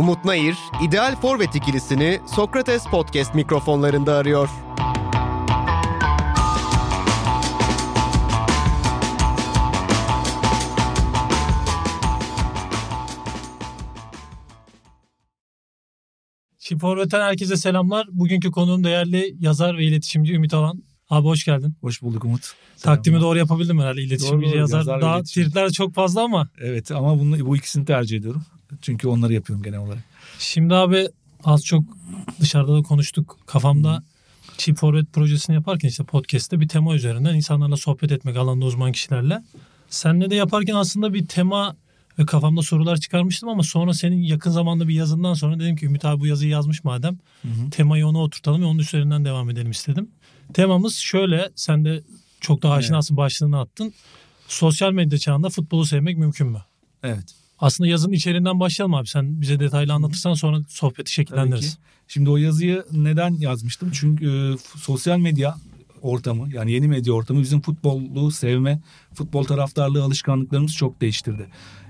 Umut Nayır, ideal forvet ikilisini Sokrates Podcast mikrofonlarında arıyor. Çift Forvet'ten herkese selamlar. Bugünkü konuğum değerli yazar ve iletişimci Ümit Alan. Abi hoş geldin. Hoş bulduk Umut. Takdimi doğru yapabildim herhalde. İletişimci Doğru, yazar. Yazar Daha iletişimci. tweetler çok fazla ama. Evet ama bunu, bu ikisini tercih ediyorum. Çünkü onları yapıyorum genel olarak. Şimdi abi az çok dışarıda da konuştuk. Kafamda Çift Forvet projesini yaparken işte podcast'te bir tema üzerinden insanlarla sohbet etmek alanda uzman kişilerle. Senle de yaparken aslında bir tema ve kafamda sorular çıkarmıştım ama sonra senin yakın zamanda bir yazından sonra dedim ki Ümit abi bu yazıyı yazmış madem temayı ona oturtalım ve onun üzerinden devam edelim istedim. Temamız şöyle sen de çok daha aşinasın başlığını attın. Sosyal medya çağında futbolu sevmek mümkün mü? Evet. Aslında yazının içeriğinden başlayalım abi. Sen bize detaylı anlatırsan sonra sohbeti şekillendiririz. Şimdi o yazıyı neden yazmıştım? Çünkü e, sosyal medya ortamı yani yeni medya ortamı bizim futbolu sevme, futbol taraftarlığı alışkanlıklarımızı çok değiştirdi.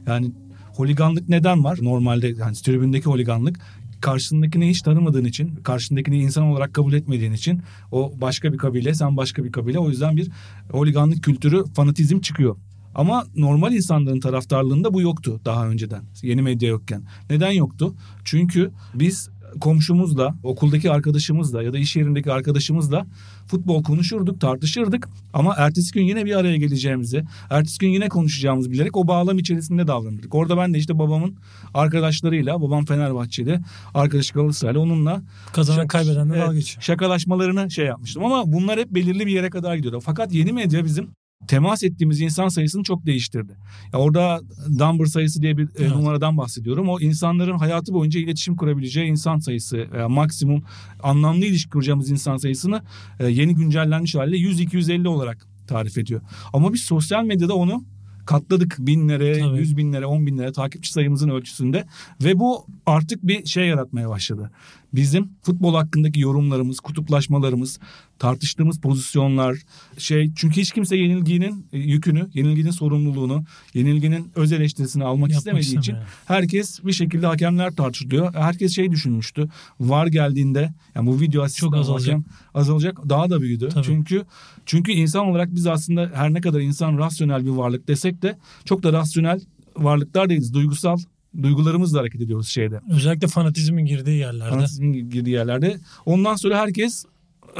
Yani holiganlık neden var? Normalde yani tribündeki holiganlık karşındakini hiç tanımadığın için, karşındakini insan olarak kabul etmediğin için o başka bir kabile, sen başka bir kabile. O yüzden bir holiganlık kültürü, fanatizm çıkıyor. Ama normal insanların taraftarlığında bu yoktu daha önceden. Yeni medya yokken. Neden yoktu? Çünkü biz komşumuzla, okuldaki arkadaşımızla ya da iş yerindeki arkadaşımızla futbol konuşurduk, tartışırdık. Ama ertesi gün yine bir araya geleceğimizi, ertesi gün yine konuşacağımızı bilerek o bağlam içerisinde davranırdık. Orada ben de işte babamın arkadaşlarıyla, babam Fenerbahçeli, arkadaşı Galatasaraylı onunla Kazanan kaybedenle evet, dalga geçiyor. şakalaşmalarını şey yapmıştım. Ama bunlar hep belirli bir yere kadar gidiyordu. Fakat yeni medya bizim temas ettiğimiz insan sayısını çok değiştirdi. Ya orada number sayısı diye bir e, Evet. numaradan bahsediyorum. O insanların hayatı boyunca iletişim kurabileceği insan sayısı, veya maksimum anlamlı ilişki kuracağımız insan sayısını e, yeni güncellenmiş haliyle 100-250 olarak tarif ediyor. Ama biz sosyal medyada onu katladık binlere, Tabii. yüz binlere, on binlere takipçi sayımızın ölçüsünde ve bu artık bir şey yaratmaya başladı. Bizim futbol hakkındaki yorumlarımız, kutuplaşmalarımız, tartıştığımız pozisyonlar şey çünkü hiç kimse yenilginin e, yükünü, yenilginin sorumluluğunu, yenilginin öz eleştirisini almak Yapmak istemediği için istemiyor. herkes bir şekilde hakemler tartışılıyor. Herkes şey düşünmüştü. VAR geldiğinde yani bu video asistan azalacak. hakem azalacak daha da büyüdü. Tabii. Çünkü çünkü insan olarak biz aslında her ne kadar insan rasyonel bir varlık desek de çok da rasyonel varlıklar değiliz. Duygusal duygularımızla hareket ediyoruz şeyde. Özellikle fanatizmin girdiği yerlerde. Fanatizmin girdiği yerlerde. Ondan sonra herkes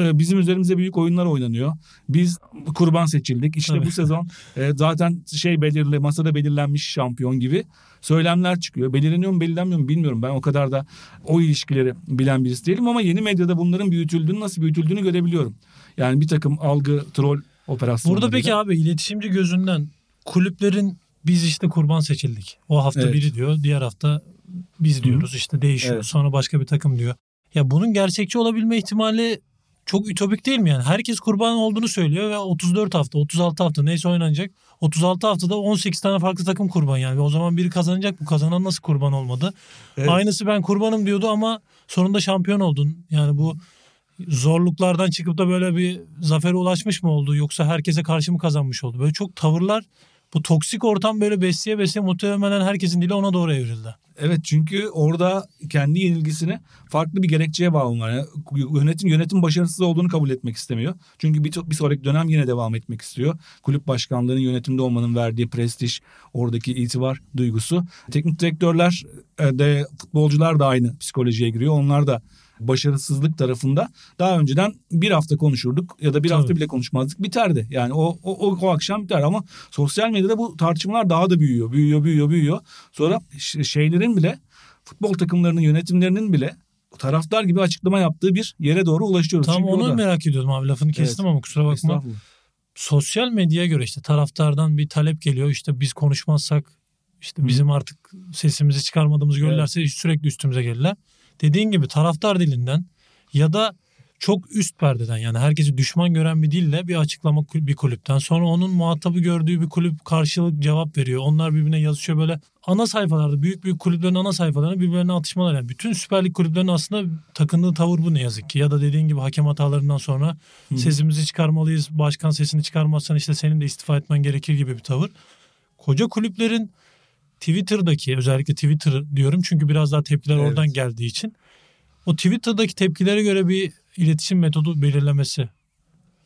e, bizim üzerimize büyük oyunlar oynanıyor. Biz kurban seçildik. İşte Tabii. bu sezon e, zaten şey belirli masada belirlenmiş şampiyon gibi söylemler çıkıyor. Belirleniyor mu belirlenmiyor mu bilmiyorum. Ben o kadar da o ilişkileri bilen birisi değilim ama yeni medyada bunların büyütüldüğünü nasıl büyütüldüğünü görebiliyorum. Yani bir takım algı troll operasyonları. Burada peki abi iletişimci gözünden kulüplerin biz işte kurban seçildik. O hafta Evet. biri diyor, diğer hafta biz diyoruz işte değişiyor. Evet. Sonra başka bir takım diyor. Ya bunun gerçekçi olabilme ihtimali çok ütopik değil mi yani? Herkes kurban olduğunu söylüyor ve 34 hafta, 36 hafta neyse oynanacak. 36 haftada 18 tane farklı takım kurban yani. Ve o zaman biri kazanacak bu kazanan nasıl kurban olmadı? Evet. Aynısı ben kurbanım diyordu ama sonunda şampiyon oldun. Yani bu zorluklardan çıkıp da böyle bir zafere ulaşmış mı oldu yoksa herkese karşı mı kazanmış oldu? Böyle çok tavırlar bu toksik ortam böyle besleye besleye muhtemelen herkesin dili ona doğru evrildi. Evet çünkü orada kendi yenilgisini farklı bir gerekçeye bağlıyorlar. Yani yönetim yönetim başarısız olduğunu kabul etmek istemiyor. Çünkü bir, bir sonraki dönem yine devam etmek istiyor. Kulüp başkanlığının yönetimde olmanın verdiği prestij, oradaki itibar duygusu. Teknik direktörler e, de futbolcular da aynı psikolojiye giriyor. Onlar da başarısızlık tarafında daha önceden bir hafta konuşurduk ya da bir Tabii. hafta bile konuşmazdık biterdi. Yani o, o, o, o akşam biter ama sosyal medyada bu tartışmalar daha da büyüyor, büyüyor, büyüyor, büyüyor. Sonra şeylerin bile futbol takımlarının yönetimlerinin bile taraftar gibi açıklama yaptığı bir yere doğru ulaşıyoruz. Tam Çünkü onu da- merak ediyordum abi lafını kestim ama kusura bakma. Sosyal medyaya göre işte taraftardan bir talep geliyor işte biz konuşmazsak işte bizim artık sesimizi çıkarmadığımızı görürlerse sürekli üstümüze gelirler. Dediğin gibi taraftar dilinden ya da çok üst perdeden yani herkesi düşman gören bir dille bir açıklama bir kulüpten. Sonra onun muhatabı gördüğü bir kulüp karşılık cevap veriyor. Onlar birbirine yazışıyor böyle ana sayfalarda büyük büyük kulüplerin ana sayfalarında birbirlerine atışmalar. Yani bütün Süper Lig kulüplerinin aslında takındığı tavır bu ne yazık ki. Ya da dediğin gibi hakem hatalarından sonra sesimizi çıkarmalıyız. Başkan sesini çıkarmazsan işte senin de istifa etmen gerekir gibi bir tavır. Koca kulüplerin Twitter'daki özellikle Twitter diyorum çünkü biraz daha tepkiler Evet. oradan geldiği için. O Twitter'daki tepkilere göre bir iletişim metodu belirlemesi.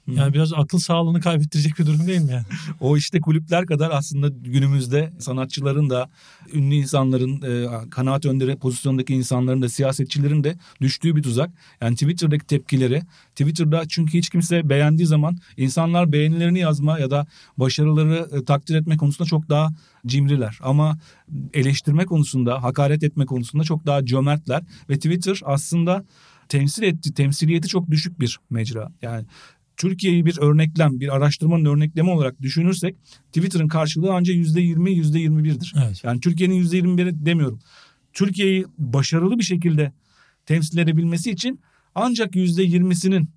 Yani biraz akıl sağlığını kaybettirecek bir durum değil mi yani? O işte kulüpler kadar aslında günümüzde sanatçıların da ünlü insanların e, kanaat önderi pozisyondaki insanların da siyasetçilerin de düştüğü bir tuzak. Yani Twitter'daki tepkileri Twitter'da çünkü hiç kimse beğendiği zaman insanlar beğenilerini yazma ya da başarıları e, takdir etme konusunda çok daha cimriler. Ama eleştirme konusunda, hakaret etme konusunda çok daha cömertler ve Twitter aslında temsil etti, temsiliyeti çok düşük bir mecra. Yani Türkiye'yi bir örneklem, bir araştırmanın örneklemi olarak düşünürsek Twitter'ın karşılığı ancak %20, %21'dir. Evet. Yani Türkiye'nin %21'i demiyorum. Türkiye'yi başarılı bir şekilde temsil edebilmesi için ancak %20'sinin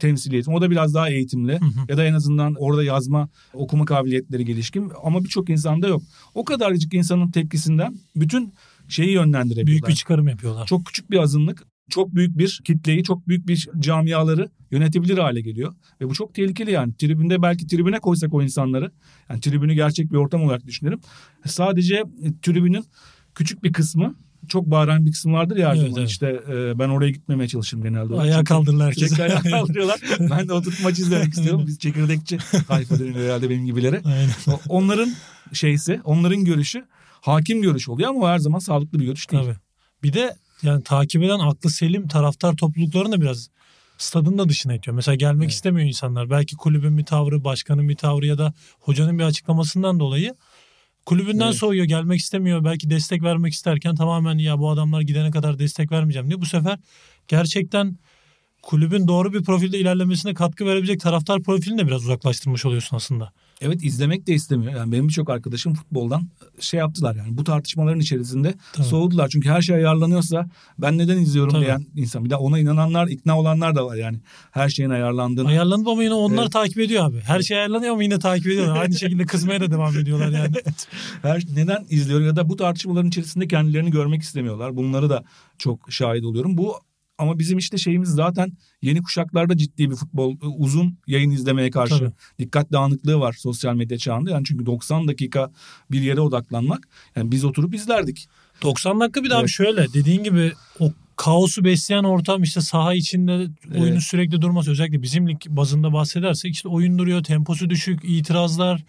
temsiliyeti. O da biraz daha eğitimli hı. ya da en azından orada yazma, okuma kabiliyetleri gelişkin ama birçok insanda yok. O kadarcık insanın tepkisinden bütün şeyi yönlendirebiliyorlar. Büyük bir çıkarım yapıyorlar. Çok küçük bir azınlık çok büyük bir kitleyi, çok büyük bir camiaları yönetebilir hale geliyor. Ve bu çok tehlikeli yani. Tribünde belki tribüne koysak o insanları, yani tribünü gerçek bir ortam olarak düşünelim. Sadece e, tribünün küçük bir kısmı, çok bağıran bir kısım vardır ya her Evet, zaman. evet. İşte e, ben oraya gitmemeye çalışırım genelde. Ayağa Çünkü kaldırırlar herkes. Ayağa kaldırıyorlar. ben de oturup maç izlemek istiyorum. Biz çekirdekçi tayfa deniyor herhalde benim gibilere. Aynen. Onların şeysi, onların görüşü hakim görüş oluyor ama o her zaman sağlıklı bir görüş değil. Tabii. Bir de yani takip eden aklı selim taraftar topluluklarını da biraz stadın da dışına itiyor. Mesela gelmek Evet. istemiyor insanlar. Belki kulübün bir tavrı, başkanın bir tavrı ya da hocanın bir açıklamasından dolayı kulübünden Evet. soğuyor, gelmek istemiyor. Belki destek vermek isterken tamamen ya bu adamlar gidene kadar destek vermeyeceğim diye. Bu sefer gerçekten kulübün doğru bir profilde ilerlemesine katkı verebilecek taraftar profilini de biraz uzaklaştırmış oluyorsun aslında. Evet izlemek de istemiyor. Yani benim birçok arkadaşım futboldan şey yaptılar yani bu tartışmaların içerisinde Tabii. soğudular. Çünkü her şey ayarlanıyorsa ben neden izliyorum Tabii. diyen insan. Bir de ona inananlar, ikna olanlar da var yani. Her şeyin ayarlandığını. Ayarlanıp ama yine onlar Evet. takip ediyor abi. Her şey ayarlanıyor ama yine takip ediyorlar. Aynı şekilde kızmaya da devam ediyorlar yani. Her neden izliyor ya da bu tartışmaların içerisinde kendilerini görmek istemiyorlar. Bunları da çok şahit oluyorum. Bu ama bizim işte şeyimiz zaten yeni kuşaklarda ciddi bir futbol uzun yayın izlemeye karşı Tabii. dikkat dağınıklığı var sosyal medya çağında. Yani çünkü 90 dakika bir yere odaklanmak yani biz oturup izlerdik. 90 dakika bir daha Evet. şöyle dediğin gibi o kaosu besleyen ortam işte saha içinde oyunun Evet. sürekli durması özellikle bizim lig bazında bahsedersek işte oyun duruyor temposu düşük itirazlar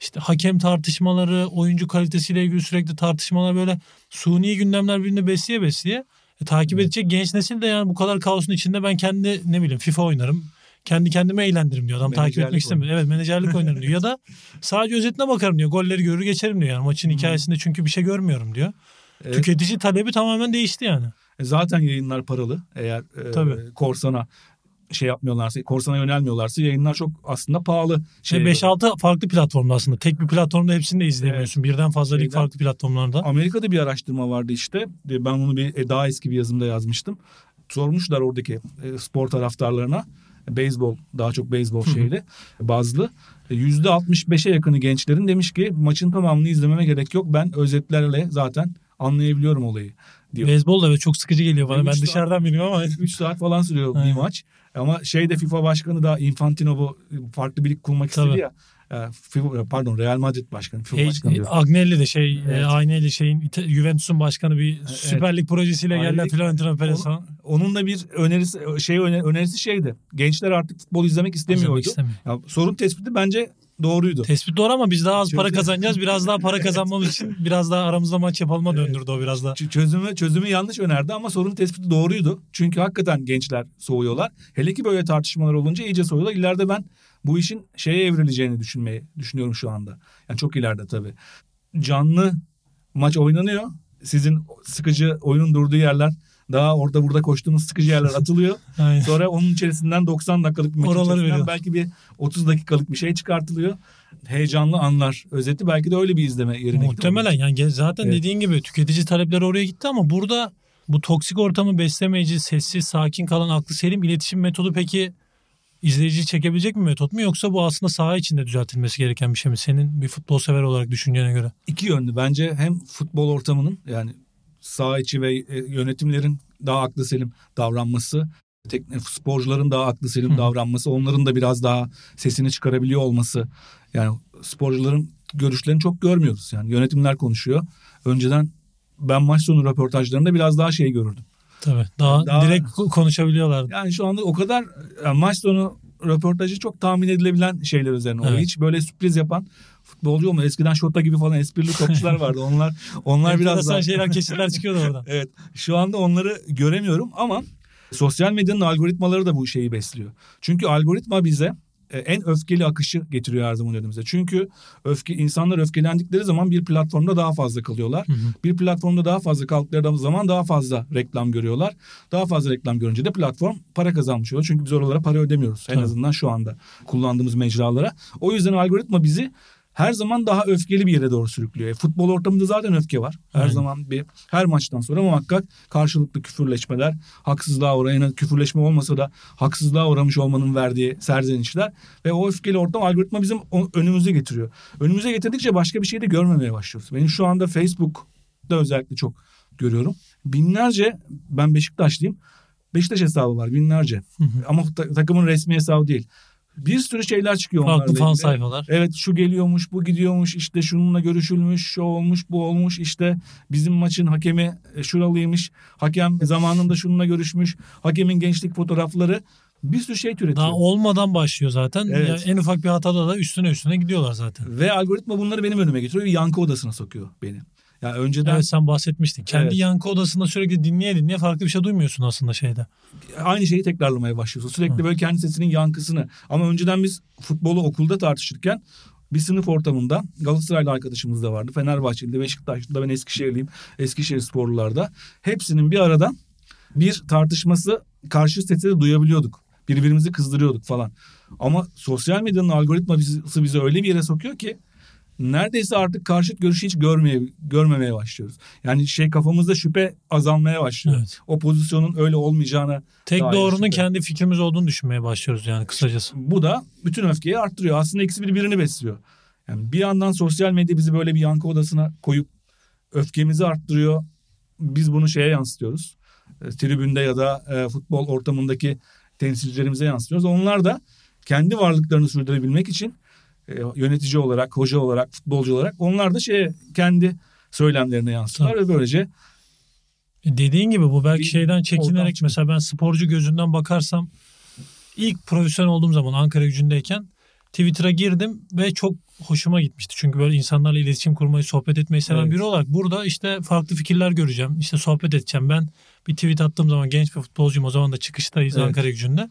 işte hakem tartışmaları oyuncu kalitesiyle ilgili sürekli tartışmalar böyle suni gündemler birini besleye besleye E, takip edecek genç nesil de yani bu kadar kaosun içinde ben kendi ne bileyim FIFA oynarım kendi kendime eğlendiririm diyor. Adam takip etmek istemiyor. Evet menajerlik oynarım diyor. Ya da sadece özetine bakarım diyor. Golleri görür geçerim diyor. Yani maçın hikayesinde çünkü bir şey görmüyorum diyor. Evet. Tüketici talebi tamamen değişti yani. E, Zaten yayınlar paralı. Eğer e, korsana şey yapmıyorlarsa, korsana yönelmiyorlarsa yayınlar çok aslında pahalı. Şey Şey, 5-6 farklı platformda aslında. Tek bir platformda hepsini de izleyemiyorsun. Birden fazla lig farklı platformlarda. Amerika'da bir araştırma vardı işte. E, Ben onu bir e, daha eski bir yazımda yazmıştım. Sormuşlar oradaki e, spor taraftarlarına. Beyzbol daha çok beyzbol şeyli bazlı. E, %65'e yakını gençlerin demiş ki maçın tamamını izlememe gerek yok. Ben özetlerle zaten anlayabiliyorum olayı diyor. Beyzbol da evet çok sıkıcı geliyor bana. Üç Ben saat- dışarıdan biliyorum ama 3 saat falan sürüyor bir maç. Ama şeyde FIFA başkanı da Infantino bu farklı bir lig kurmak Tabii. istedi ya. E, pardon Real Madrid başkanı. FIFA Hey, başkanı diyor. Agnelli de şey Evet. e, Agnelli şeyin İta- Juventus'un başkanı bir Süper Lig projesiyle Aynen. geldiler Florentino Perez falan. Onun da bir önerisi şey öne- önerisi şeydi. Gençler artık futbol izlemek istemiyordu. İstemiyor. Ya, sorun tespiti bence doğruydu. Tespit doğru ama biz daha az para Çünkü- kazanacağız. Biraz daha para kazanmamız için biraz daha aramızda maç yapalım'a döndürdü o biraz daha. Çözümü çözümü yanlış önerdi ama sorun tespiti doğruydu. Çünkü hakikaten gençler soğuyorlar. Hele ki böyle tartışmalar olunca iyice soğuyorlar. İleride ben bu işin şeye evrileceğini düşünmeyi düşünüyorum şu anda. Yani çok ileride tabii. Canlı maç oynanıyor. Sizin sıkıcı oyunun durduğu yerler daha orada burada koştuğunuz sıkıcı yerler atılıyor. Sonra onun içerisinden 90 dakikalık bir Oraları veriyor. belki bir 30 dakikalık bir şey çıkartılıyor. Heyecanlı anlar. Özeti belki de öyle bir izleme yerine Muhtemelen yani zaten Evet. dediğin gibi tüketici talepleri oraya gitti ama burada bu toksik ortamı beslemeyici, sessiz, sakin kalan aklı selim iletişim metodu peki izleyiciyi çekebilecek bir metot mu yoksa bu aslında saha içinde düzeltilmesi gereken bir şey mi? Senin bir futbol sever olarak düşüncene göre. iki yönlü. Bence hem futbol ortamının yani saha içi ve e, yönetimlerin daha aklı selim davranması, tekne, sporcuların daha aklı selim Hı. davranması, onların da biraz daha sesini çıkarabiliyor olması. Yani sporcuların görüşlerini çok görmüyoruz. Yani yönetimler konuşuyor. Önceden ben maç sonu röportajlarında biraz daha şey görürdüm. Tabii. Daha, Daha- direkt konuşabiliyorlar. Yani şu anda o kadar yani maç sonu röportajı çok tahmin edilebilen şeyler üzerine oluyor. Evet. Hiç böyle sürpriz yapan futbolcu olmuyor. Eskiden Şota gibi falan esprili topçular vardı. Onlar onlar biraz daha şeyler kesitler çıkıyordu oradan. Evet. Şu anda onları göremiyorum ama sosyal medyanın algoritmaları da bu şeyi besliyor. Çünkü algoritma bize e, en öfkeli akışı getiriyor her zaman önümüze. Çünkü öfke insanlar öfkelendikleri zaman bir platformda daha fazla kalıyorlar. Hı hı. Bir platformda daha fazla kaldıkları zaman daha fazla reklam görüyorlar. Daha fazla reklam görünce de platform para kazanmış oluyor. Çünkü biz oralara para ödemiyoruz. En Tabii. azından şu anda kullandığımız mecralara. O yüzden algoritma bizi her zaman daha öfkeli bir yere doğru sürüklüyor. E, futbol ortamında zaten öfke var. Her Aynen. zaman bir her maçtan sonra muhakkak karşılıklı küfürleşmeler, haksızlığa uğrayan küfürleşme olmasa da haksızlığa uğramış olmanın verdiği serzenişler ve o öfkeli ortam algoritma bizim önümüze getiriyor. Önümüze getirdikçe başka bir şey de görmemeye başlıyoruz. Benim şu anda Facebook'ta özellikle çok görüyorum. Binlerce ben Beşiktaşlıyım. Beşiktaş hesabı var binlerce. Hı hı. Ama ta- takımın resmi hesabı değil. Bir sürü şeyler çıkıyor Farklı onlarla fan ilgili. sayfalar. Evet şu geliyormuş bu gidiyormuş işte şununla görüşülmüş şu olmuş bu olmuş işte bizim maçın hakemi e, şuralıymış hakem zamanında şununla görüşmüş hakemin gençlik fotoğrafları bir sürü şey türetiyor. Daha olmadan başlıyor zaten. Evet. Ya en ufak bir hatada da üstüne üstüne gidiyorlar zaten. Ve algoritma bunları benim önüme getiriyor ve yankı odasına sokuyor beni. Yani önceden Evet sen bahsetmiştin. Kendi Evet. yankı odasında sürekli dinleye dinleye farklı bir şey duymuyorsun aslında şeyde. aynı şeyi tekrarlamaya başlıyorsun. Sürekli Hı. böyle kendi sesinin yankısını. Ama önceden biz futbolu okulda tartışırken bir sınıf ortamında Galatasaraylı arkadaşımız da vardı. Fenerbahçeli'de, Beşiktaşlı'da, ben Eskişehirliyim. Eskişehir sporlularda. Hepsinin bir arada bir tartışması karşı sesi de duyabiliyorduk. Birbirimizi kızdırıyorduk falan. Ama sosyal medyanın algoritması bizi öyle bir yere sokuyor ki neredeyse artık karşıt görüşü hiç görmeye, görmemeye başlıyoruz. Yani şey kafamızda şüphe azalmaya başlıyor. Evet. O pozisyonun öyle olmayacağına Tek doğrunun şüphe. kendi fikrimiz olduğunu düşünmeye başlıyoruz yani kısacası. bu da bütün öfkeyi arttırıyor. Aslında ikisi birbirini besliyor. Yani bir yandan sosyal medya bizi böyle bir yankı odasına koyup öfkemizi arttırıyor. Biz bunu şeye yansıtıyoruz. E, tribünde ya da e, futbol ortamındaki temsilcilerimize yansıtıyoruz. Onlar da kendi varlıklarını sürdürebilmek için e, yönetici olarak, hoca olarak, futbolcu olarak onlar da şeye kendi söylemlerine yansıtıyorlar ve böylece E Dediğin gibi bu belki Bir şeyden çekinerek mesela ben sporcu gözünden bakarsam ilk profesyonel olduğum zaman Ankara gücündeyken Twitter'a girdim ve çok hoşuma gitmişti. Çünkü böyle insanlarla iletişim kurmayı, sohbet etmeyi seven Evet. biri olarak burada işte farklı fikirler göreceğim. İşte sohbet edeceğim. Ben bir tweet attığım zaman genç bir futbolcuyum o zaman da çıkıştayız Evet. Ankara gücünde.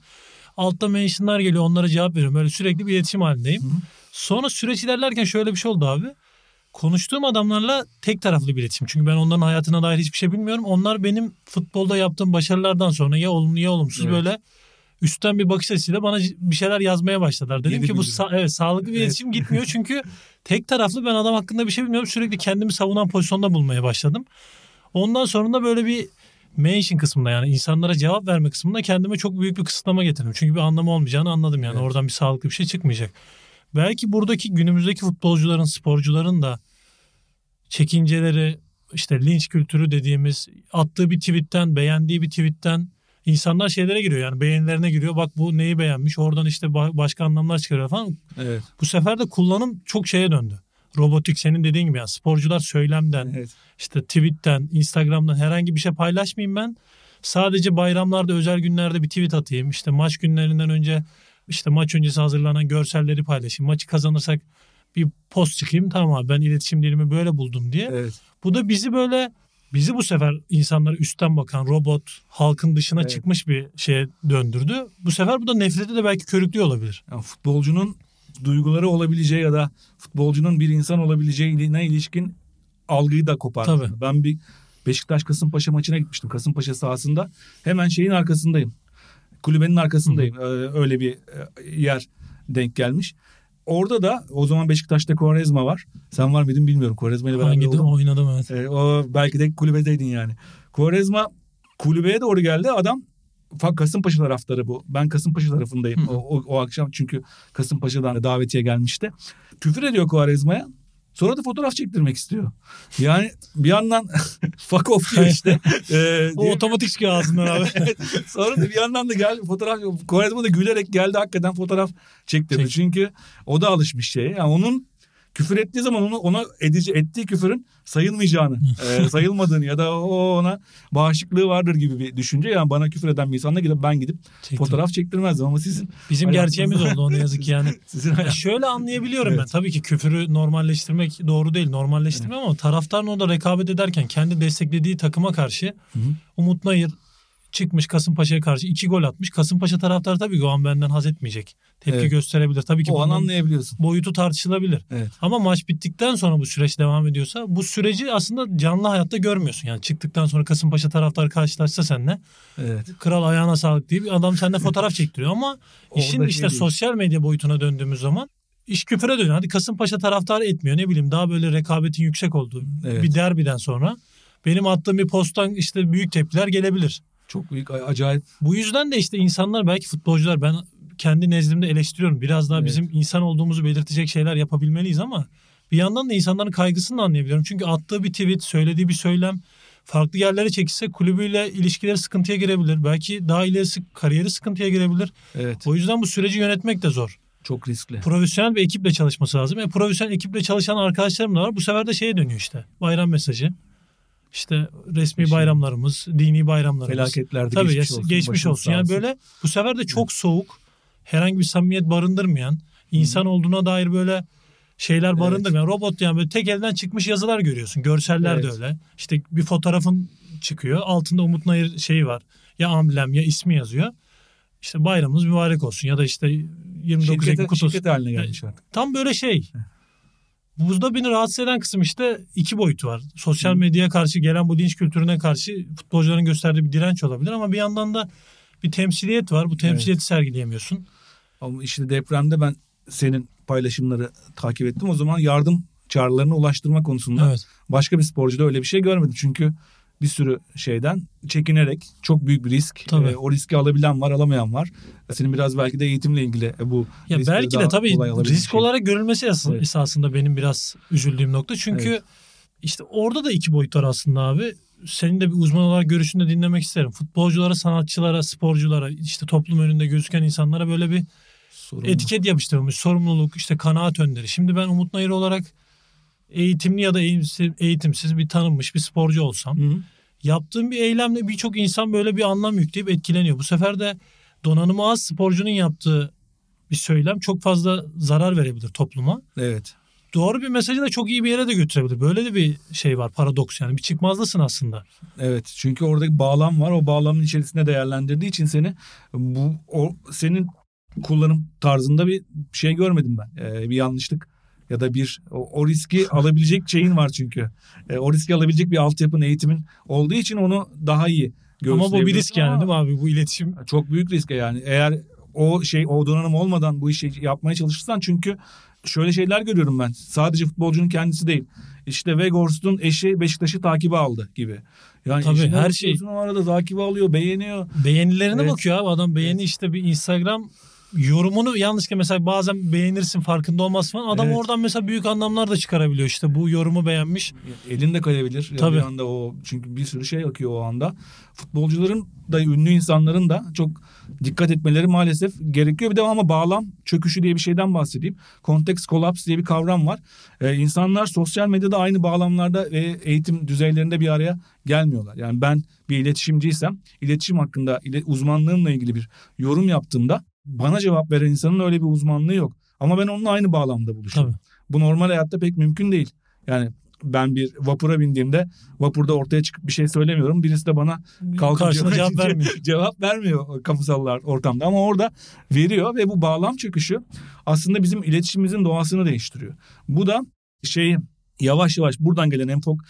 Altta mentionlar geliyor onlara cevap veriyorum. Böyle sürekli bir iletişim halindeyim. Hı hı. Sonra süreç ilerlerken şöyle bir şey oldu abi. Konuştuğum adamlarla tek taraflı bir iletişim. Çünkü ben onların hayatına dair hiçbir şey bilmiyorum. Onlar benim futbolda yaptığım başarılardan sonra ya olumlu ya olumsuz Evet. böyle üstten bir bakış açısıyla bana bir şeyler yazmaya başladılar. Dedim Yedi ki bu sa- evet sağlıklı bir Evet. iletişim gitmiyor çünkü tek taraflı ben adam hakkında bir şey bilmiyorum. Sürekli kendimi savunan pozisyonda bulmaya başladım. Ondan sonra da böyle bir mention kısmında yani insanlara cevap verme kısmında kendime çok büyük bir kısıtlama getirdim. Çünkü bir anlamı olmayacağını anladım yani Evet. oradan bir sağlıklı bir şey çıkmayacak. Belki buradaki günümüzdeki futbolcuların, sporcuların da çekinceleri, işte linç kültürü dediğimiz attığı bir tweetten, beğendiği bir tweetten insanlar şeylere giriyor yani beğenilerine giriyor. Bak bu neyi beğenmiş oradan işte ba- başka anlamlar çıkarıyor falan. evet, Bu sefer de kullanım çok şeye döndü. Robotik senin dediğin gibi yani sporcular söylemden, evet. İşte tweetten, Instagram'dan herhangi bir şey paylaşmayayım ben. Sadece bayramlarda, özel günlerde bir tweet atayım. İşte maç günlerinden önce işte maç öncesi hazırlanan görselleri paylaşayım. Maçı kazanırsak bir post çıkayım. Tamam abi ben iletişim dilimi böyle buldum diye. evet. Bu da bizi böyle bizi bu sefer insanlara üstten bakan robot halkın dışına Evet. çıkmış bir şeye döndürdü. Bu sefer bu da nefreti de belki körüklüyor olabilir. Yani futbolcunun duyguları olabileceği ya da futbolcunun bir insan olabileceğine ilişkin algıyı da kopardı. Tabii. Ben bir Beşiktaş Kasımpaşa maçına gitmiştim. Kasımpaşa sahasında. Hemen şeyin arkasındayım. Kulübenin arkasındayım. Ee, öyle bir e, yer denk gelmiş. Orada da o zaman Beşiktaş'ta Quaresma var. Sen var mıydın bilmiyorum. Quaresma ile beraber Hangi oldum. oynadım evet. Ee, o belki de kulübedeydin yani. Quaresma kulübeye doğru geldi. Adam Kasımpaşa taraftarı bu. Ben Kasımpaşa tarafındayım Hı. o, o, o akşam çünkü Kasımpaşa'dan davetiye gelmişti. Küfür ediyor Quaresma'ya. Sonra da fotoğraf çektirmek istiyor. Yani bir yandan fuck off diyor işte. Ee, O otomatik çıkıyor ağzından abi. Sonra da bir yandan da gel fotoğraf Quaresma da gülerek geldi hakikaten fotoğraf çektirdi. Çek. Çünkü o da alışmış şeye. Yani onun küfür ettiği zaman onu ona edici ettiği küfürün sayılmayacağını, e, sayılmadığını ya da o ona bağışıklığı vardır gibi bir düşünce. Yani bana küfür eden bir insanla gidip ben gidip Çektim. fotoğraf çektirmezdim ama sizin Bizim gerçeğimiz oldu onu yazık ki yani. sizin Ya hayat- şöyle anlayabiliyorum ben. Evet. Tabii ki küfürü normalleştirmek doğru değil. Normalleştirmem ama taraftarın orada rekabet ederken kendi desteklediği takıma karşı Hı hı. Umut Nayır çıkmış Kasımpaşa'ya karşı iki gol atmış. Kasımpaşa taraftarı tabii ki o an benden haz etmeyecek. Tepki Evet. gösterebilir. Tabii ki o an anlayabiliyorsun. boyutu tartışılabilir. Evet. Ama maç bittikten sonra bu süreç devam ediyorsa bu süreci aslında canlı hayatta görmüyorsun. Yani çıktıktan sonra Kasımpaşa taraftarı karşılaşsa seninle Evet. kral ayağına sağlık diye bir adam seninle fotoğraf çektiriyor. Ama işin şey işte değil. sosyal medya boyutuna döndüğümüz zaman iş küfüre dönüyor. Hadi Kasımpaşa taraftarı etmiyor ne bileyim daha böyle rekabetin yüksek olduğu Evet. bir derbiden sonra benim attığım bir posttan işte büyük tepkiler gelebilir. Çok büyük acayip. Bu yüzden de işte insanlar belki futbolcular ben kendi nezdimde eleştiriyorum. Biraz daha Evet. bizim insan olduğumuzu belirtecek şeyler yapabilmeliyiz ama bir yandan da insanların kaygısını da anlayabiliyorum. Çünkü attığı bir tweet, söylediği bir söylem farklı yerlere çekilse kulübüyle ilişkileri sıkıntıya girebilir. Belki daha ilerisi kariyeri sıkıntıya girebilir. Evet. O yüzden bu süreci yönetmek de zor. Çok riskli. Profesyonel bir ekiple çalışması lazım. E, profesyonel ekiple çalışan arkadaşlarım da var. Bu sefer de şeye dönüyor işte. Bayram mesajı. İşte resmi Şey- bayramlarımız, dini bayramlarımız. Felaketlerde Tabii geçmiş olsun. geçmiş olsun. Yani böyle bu sefer de çok soğuk, herhangi bir samimiyet barındırmayan, insan olduğuna dair böyle şeyler Evet. barındırmayan robot yani böyle tek elden çıkmış yazılar görüyorsun. Görseller de Evet. öyle. İşte bir fotoğrafın çıkıyor. Altında Umut Nayır şeyi var. Ya amblem ya ismi yazıyor. İşte bayramımız mübarek olsun ya da işte 29 Ekim şirket, kutlu olsun. şirket haline gelmiş artık. Tam böyle şey. Buzda beni rahatsız eden kısım işte iki boyutu var. Sosyal medyaya karşı gelen bu dinç kültürüne karşı futbolcuların gösterdiği bir direnç olabilir ama bir yandan da bir temsiliyet var. Bu temsiliyeti sergileyemiyorsun. Ama işte depremde ben senin paylaşımları takip ettim. O zaman yardım çağrılarını ulaştırma konusunda Evet. başka bir sporcuda öyle bir şey görmedim. Çünkü bir sürü şeyden çekinerek çok büyük bir risk. Tabii. e, o riski alabilen var, alamayan var. Senin biraz belki de eğitimle ilgili e, bu Ya belki de tabii risk şey. olarak görülmesi es- Evet. esasında benim biraz üzüldüğüm nokta. Çünkü Evet. işte orada da iki boyut var aslında abi. Senin de bir uzman olarak görüşünü de dinlemek isterim. Futbolculara, sanatçılara, sporculara, işte toplum önünde gözüken insanlara böyle bir Sorun etiket yapıştırılmış. Sorumluluk, işte kanaat önderi. Şimdi ben Umut Nayır olarak eğitimli ya da eğitimsiz, bir tanınmış bir sporcu olsam Hı. Yaptığım bir eylemle birçok insan böyle bir anlam yükleyip etkileniyor. Bu sefer de donanımı az sporcunun yaptığı bir söylem çok fazla zarar verebilir topluma. Evet. Doğru bir mesajı da çok iyi bir yere de götürebilir. Böyle de bir şey var paradoks yani bir çıkmazdasın aslında. Evet çünkü oradaki bağlam var. O bağlamın içerisinde değerlendirdiği için seni bu o senin kullanım tarzında bir şey görmedim ben. Ee, bir yanlışlık ya da bir o, o riski alabilecek şeyin var çünkü. Ee, o riski alabilecek bir altyapın, eğitimin olduğu için onu daha iyi Ama bu bir risk yani değil mi abi bu iletişim? Çok büyük risk yani. Eğer o şey o donanım olmadan bu işi yapmaya çalışırsan çünkü şöyle şeyler görüyorum ben. Sadece futbolcunun kendisi değil. İşte Weghorst'un eşi Beşiktaş'ı takibe aldı gibi. Yani Tabii, her şey- O arada takibi alıyor, beğeniyor. Beğenilerine Evet. bakıyor abi adam beğeni işte bir Instagram yorumunu yanlışlıkla mesela bazen beğenirsin farkında olmaz falan. Adam Evet. oradan mesela büyük anlamlar da çıkarabiliyor işte bu yorumu beğenmiş. Elin de kayabilir. Ya Tabii. Bir anda o çünkü bir sürü şey akıyor o anda. Futbolcuların da ünlü insanların da çok dikkat etmeleri maalesef gerekiyor. Bir de ama bağlam çöküşü diye bir şeyden bahsedeyim. Context collapse diye bir kavram var. Ee, insanlar sosyal medyada aynı bağlamlarda ve eğitim düzeylerinde bir araya gelmiyorlar. Yani ben bir iletişimciysem iletişim hakkında ile- uzmanlığımla ilgili bir yorum yaptığımda bana cevap veren insanın öyle bir uzmanlığı yok. Ama ben onunla aynı bağlamda buluşuyorum. Tabii. Bu normal hayatta pek mümkün değil. Yani ben bir vapura bindiğimde vapurda ortaya çıkıp bir şey söylemiyorum. Birisi de bana kalkıp cevap vermiyor. cevap vermiyor kamusallar ortamda ama orada veriyor ve bu bağlam çöküşü aslında bizim iletişimimizin doğasını değiştiriyor. Bu da şeyi yavaş yavaş buradan gelen enfok,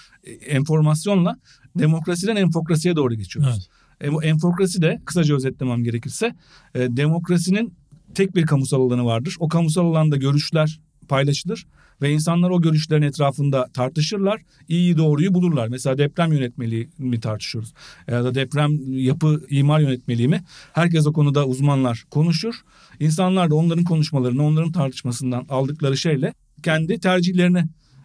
enformasyonla demokrasiden enfokrasiye doğru geçiyoruz. Evet. E, Enfokrasi de kısaca özetlemem gerekirse e, demokrasinin tek bir kamusal alanı vardır. O kamusal alanda görüşler paylaşılır ve insanlar o görüşlerin etrafında tartışırlar. İyiyi doğruyu bulurlar. Mesela deprem yönetmeliği mi tartışıyoruz? Ya da deprem yapı imar yönetmeliği mi? Herkes o konuda uzmanlar konuşur. İnsanlar da onların konuşmalarını, onların tartışmasından aldıkları şeyle kendi tercihlerini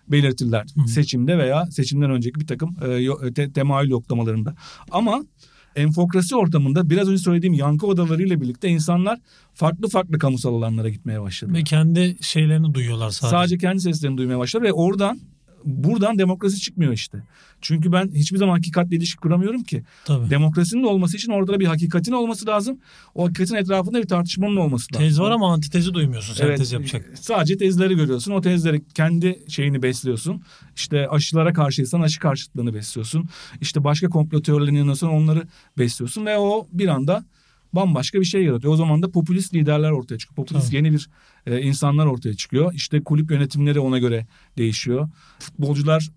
belirtirler Hı. seçimde veya seçimden önceki bir takım e, te- temayül yoklamalarında. Ama enfokrasi ortamında biraz önce söylediğim yankı odalarıyla birlikte insanlar farklı farklı kamusal alanlara gitmeye başladı. Ve kendi şeylerini duyuyorlar sadece. Sadece kendi seslerini duymaya başladı ve oradan buradan demokrasi çıkmıyor işte. Çünkü ben hiçbir zaman hakikatle ilişki kuramıyorum ki. Tabii. Demokrasinin olması için orada bir hakikatin olması lazım. O hakikatin etrafında bir tartışmanın olması lazım. Tez var ama antitezi duymuyorsun. Sentez yapacak. Sadece tezleri görüyorsun. O tezleri kendi şeyini besliyorsun. İşte aşılara karşıysan aşı karşıtlığını besliyorsun. İşte başka komplo teorilerine inanıyorsan onları besliyorsun ve o bir anda bambaşka bir şey yaratıyor. O zaman da popülist liderler ortaya çıkıyor. Popülist Tabii. yeni bir e, insanlar ortaya çıkıyor. İşte kulüp yönetimleri ona göre değişiyor. Futbolcular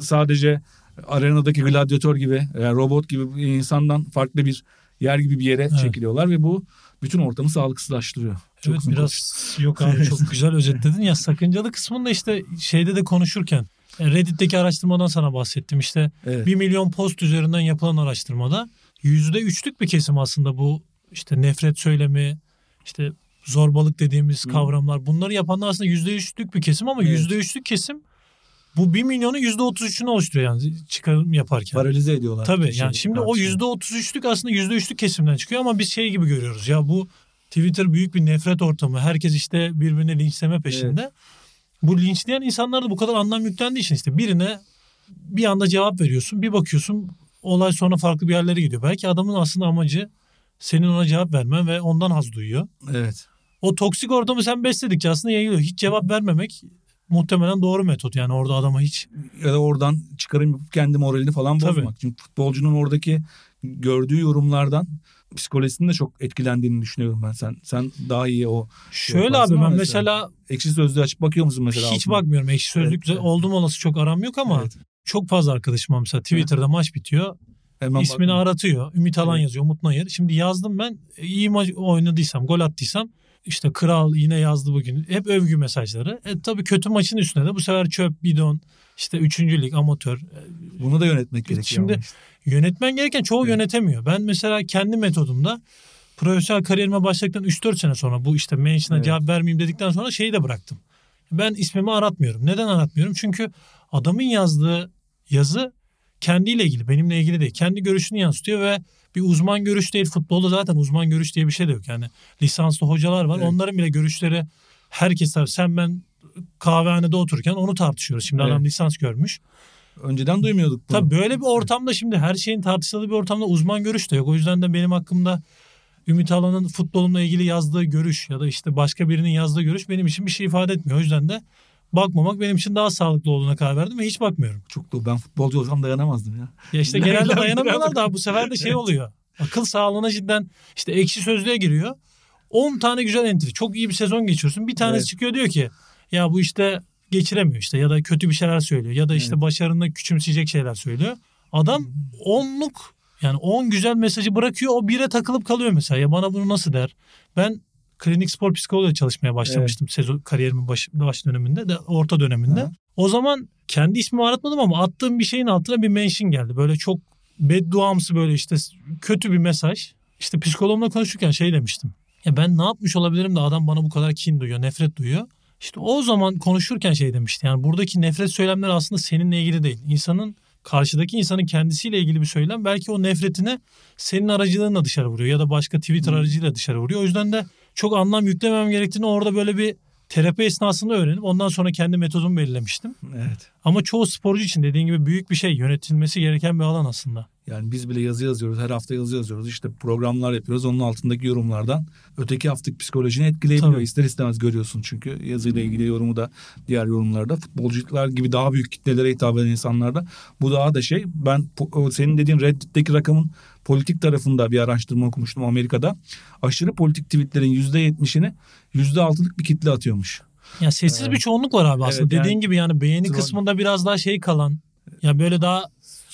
sadece arenadaki gladyatör gibi, yani robot gibi bir insandan farklı bir yer gibi bir yere Evet. çekiliyorlar ve bu bütün ortamı sağlıksızlaştırıyor. Çok evet biraz yok abi çok güzel özetledin. Ya sakıncalı kısmında işte şeyde de konuşurken e, Reddit'teki araştırmadan sana bahsettim. İşte Evet. 1 milyon post üzerinden yapılan araştırmada yüzde üçlük bir kesim aslında bu işte nefret söylemi, işte zorbalık dediğimiz Hı. kavramlar bunları yapanlar aslında yüzde üçlük bir kesim ama Evet. yüzde üçlük kesim bu 1 milyonun yüzde otuz üçünü oluşturuyor yani çıkarım yaparken. Paralize ediyorlar. Tabii Şey, yani şimdi o yüzde otuz üçlük aslında yüzde üçlük kesimden çıkıyor ama biz şey gibi görüyoruz ya bu Twitter büyük bir nefret ortamı. Herkes işte birbirini linçleme peşinde. Bu linçleyen insanlar da bu kadar anlam yüklendiği için işte birine bir anda cevap veriyorsun. Bir bakıyorsun olay sonra farklı bir yerlere gidiyor. Belki adamın aslında amacı senin ona cevap vermen ve ondan haz duyuyor. Evet. O toksik ortamı sen besledikçe aslında yayılıyor. Hiç cevap vermemek muhtemelen doğru metot. Yani orada adama hiç Ya da oradan çıkarım yapıp kendi moralini falan Tabii. bozmak. Çünkü futbolcunun oradaki gördüğü yorumlardan psikolojisinin de çok etkilendiğini düşünüyorum ben. Sen sen daha iyi o şöyle Yaparsın abi ben ama mesela ekşi sözlüğü açıp bakıyor musun mesela? hiç altına? bakmıyorum. Ekşi sözlük Evet, evet. oldum olası çok aram yok ama Evet. çok fazla arkadaşım var mesela Twitter'da maç bitiyor. Hemen ismini bakma. aratıyor. Ümit Alan Evet. yazıyor. Umut Nayır. Şimdi yazdım ben. e, iyi maç oynadıysam, gol attıysam işte kral yine yazdı bugün. Hep övgü mesajları. E tabii kötü maçın üstüne de bu sefer çöp, bidon, işte üçüncü lig, amatör. E, Bunu da yönetmek gerekiyor. Şimdi işte. Yönetmen gereken çoğu Evet. yönetemiyor. Ben mesela kendi metodumda profesyonel kariyerime başladıktan 3-4 sene sonra bu işte mention'a Evet. cevap vermeyeyim dedikten sonra şeyi de bıraktım. Ben ismimi aratmıyorum. Neden aratmıyorum? Çünkü adamın yazdığı yazı kendiyle ilgili, benimle ilgili değil. Kendi görüşünü yansıtıyor ve bir uzman görüş değil. Futbolda zaten uzman görüş diye bir şey de yok. Yani lisanslı hocalar var. Evet. Onların bile görüşleri herkes tabii sen ben kahvehanede otururken onu tartışıyoruz. Şimdi Evet. adam lisans görmüş. önceden duymuyorduk bunu. Tabii böyle bir ortamda şimdi her şeyin tartışıldığı bir ortamda uzman görüş de yok. O yüzden de benim hakkımda Ümit Alan'ın futbolumla ilgili yazdığı görüş ya da işte başka birinin yazdığı görüş benim için bir şey ifade etmiyor. O yüzden de bakmamak benim için daha sağlıklı olduğuna karar verdim ve hiç bakmıyorum. Çok da ben futbolcu olsam dayanamazdım ya. Ya işte genelde dayanamıyorlar da bu sefer de şey oluyor. Akıl sağlığına cidden işte ekşi sözlüğe giriyor. 10 tane güzel entry. Çok iyi bir sezon geçiyorsun. Bir tanesi Evet. çıkıyor diyor ki ya bu işte geçiremiyor işte ya da kötü bir şeyler söylüyor ya da işte Evet. başarını küçümseyecek şeyler söylüyor. Adam onluk yani 10 güzel mesajı bırakıyor o bire takılıp kalıyor mesela. Ya bana bunu nasıl der? Ben klinik spor psikoloğuyla çalışmaya başlamıştım sezon kariyerimin baş, baş döneminde de orta döneminde. Hı. O zaman kendi ismimi aratmadım ama attığım bir şeyin altına bir mention geldi. Böyle çok bedduamsı böyle işte kötü bir mesaj. İşte psikologumla konuşurken şey demiştim. Ya ben ne yapmış olabilirim de adam bana bu kadar kin duyuyor, nefret duyuyor. İşte o zaman konuşurken şey demişti. Yani buradaki nefret söylemleri aslında seninle ilgili değil. İnsanın karşıdaki insanın kendisiyle ilgili bir söylem belki o nefretini senin aracılığınla dışarı vuruyor ya da başka Twitter aracıyla dışarı vuruyor. O yüzden de çok anlam yüklemem gerektiğini orada böyle bir terapi esnasında öğrenip ondan sonra kendi metodumu belirlemiştim. Evet. Ama çoğu sporcu için dediğin gibi büyük bir şey yönetilmesi gereken bir alan aslında. Yani biz bile yazı yazıyoruz. Her hafta yazı yazıyoruz. İşte programlar yapıyoruz. Onun altındaki yorumlardan öteki haftaki psikolojini etkileyebiliyor. Tabii. İster istemez görüyorsun çünkü yazıyla ilgili yorumu da diğer yorumlarda. Futbolcular gibi daha büyük kitlelere hitap eden insanlarda bu daha da şey. Ben senin dediğin Reddit'teki rakamın politik tarafında bir araştırma okumuştum Amerika'da. Aşırı politik tweetlerin %70'ini %6'lık bir kitle atıyormuş. Ya sessiz Evet. bir çoğunluk var abi aslında. Evet, yani- Dediğin gibi yani beğeni Troll. kısmında biraz daha şey kalan ya böyle daha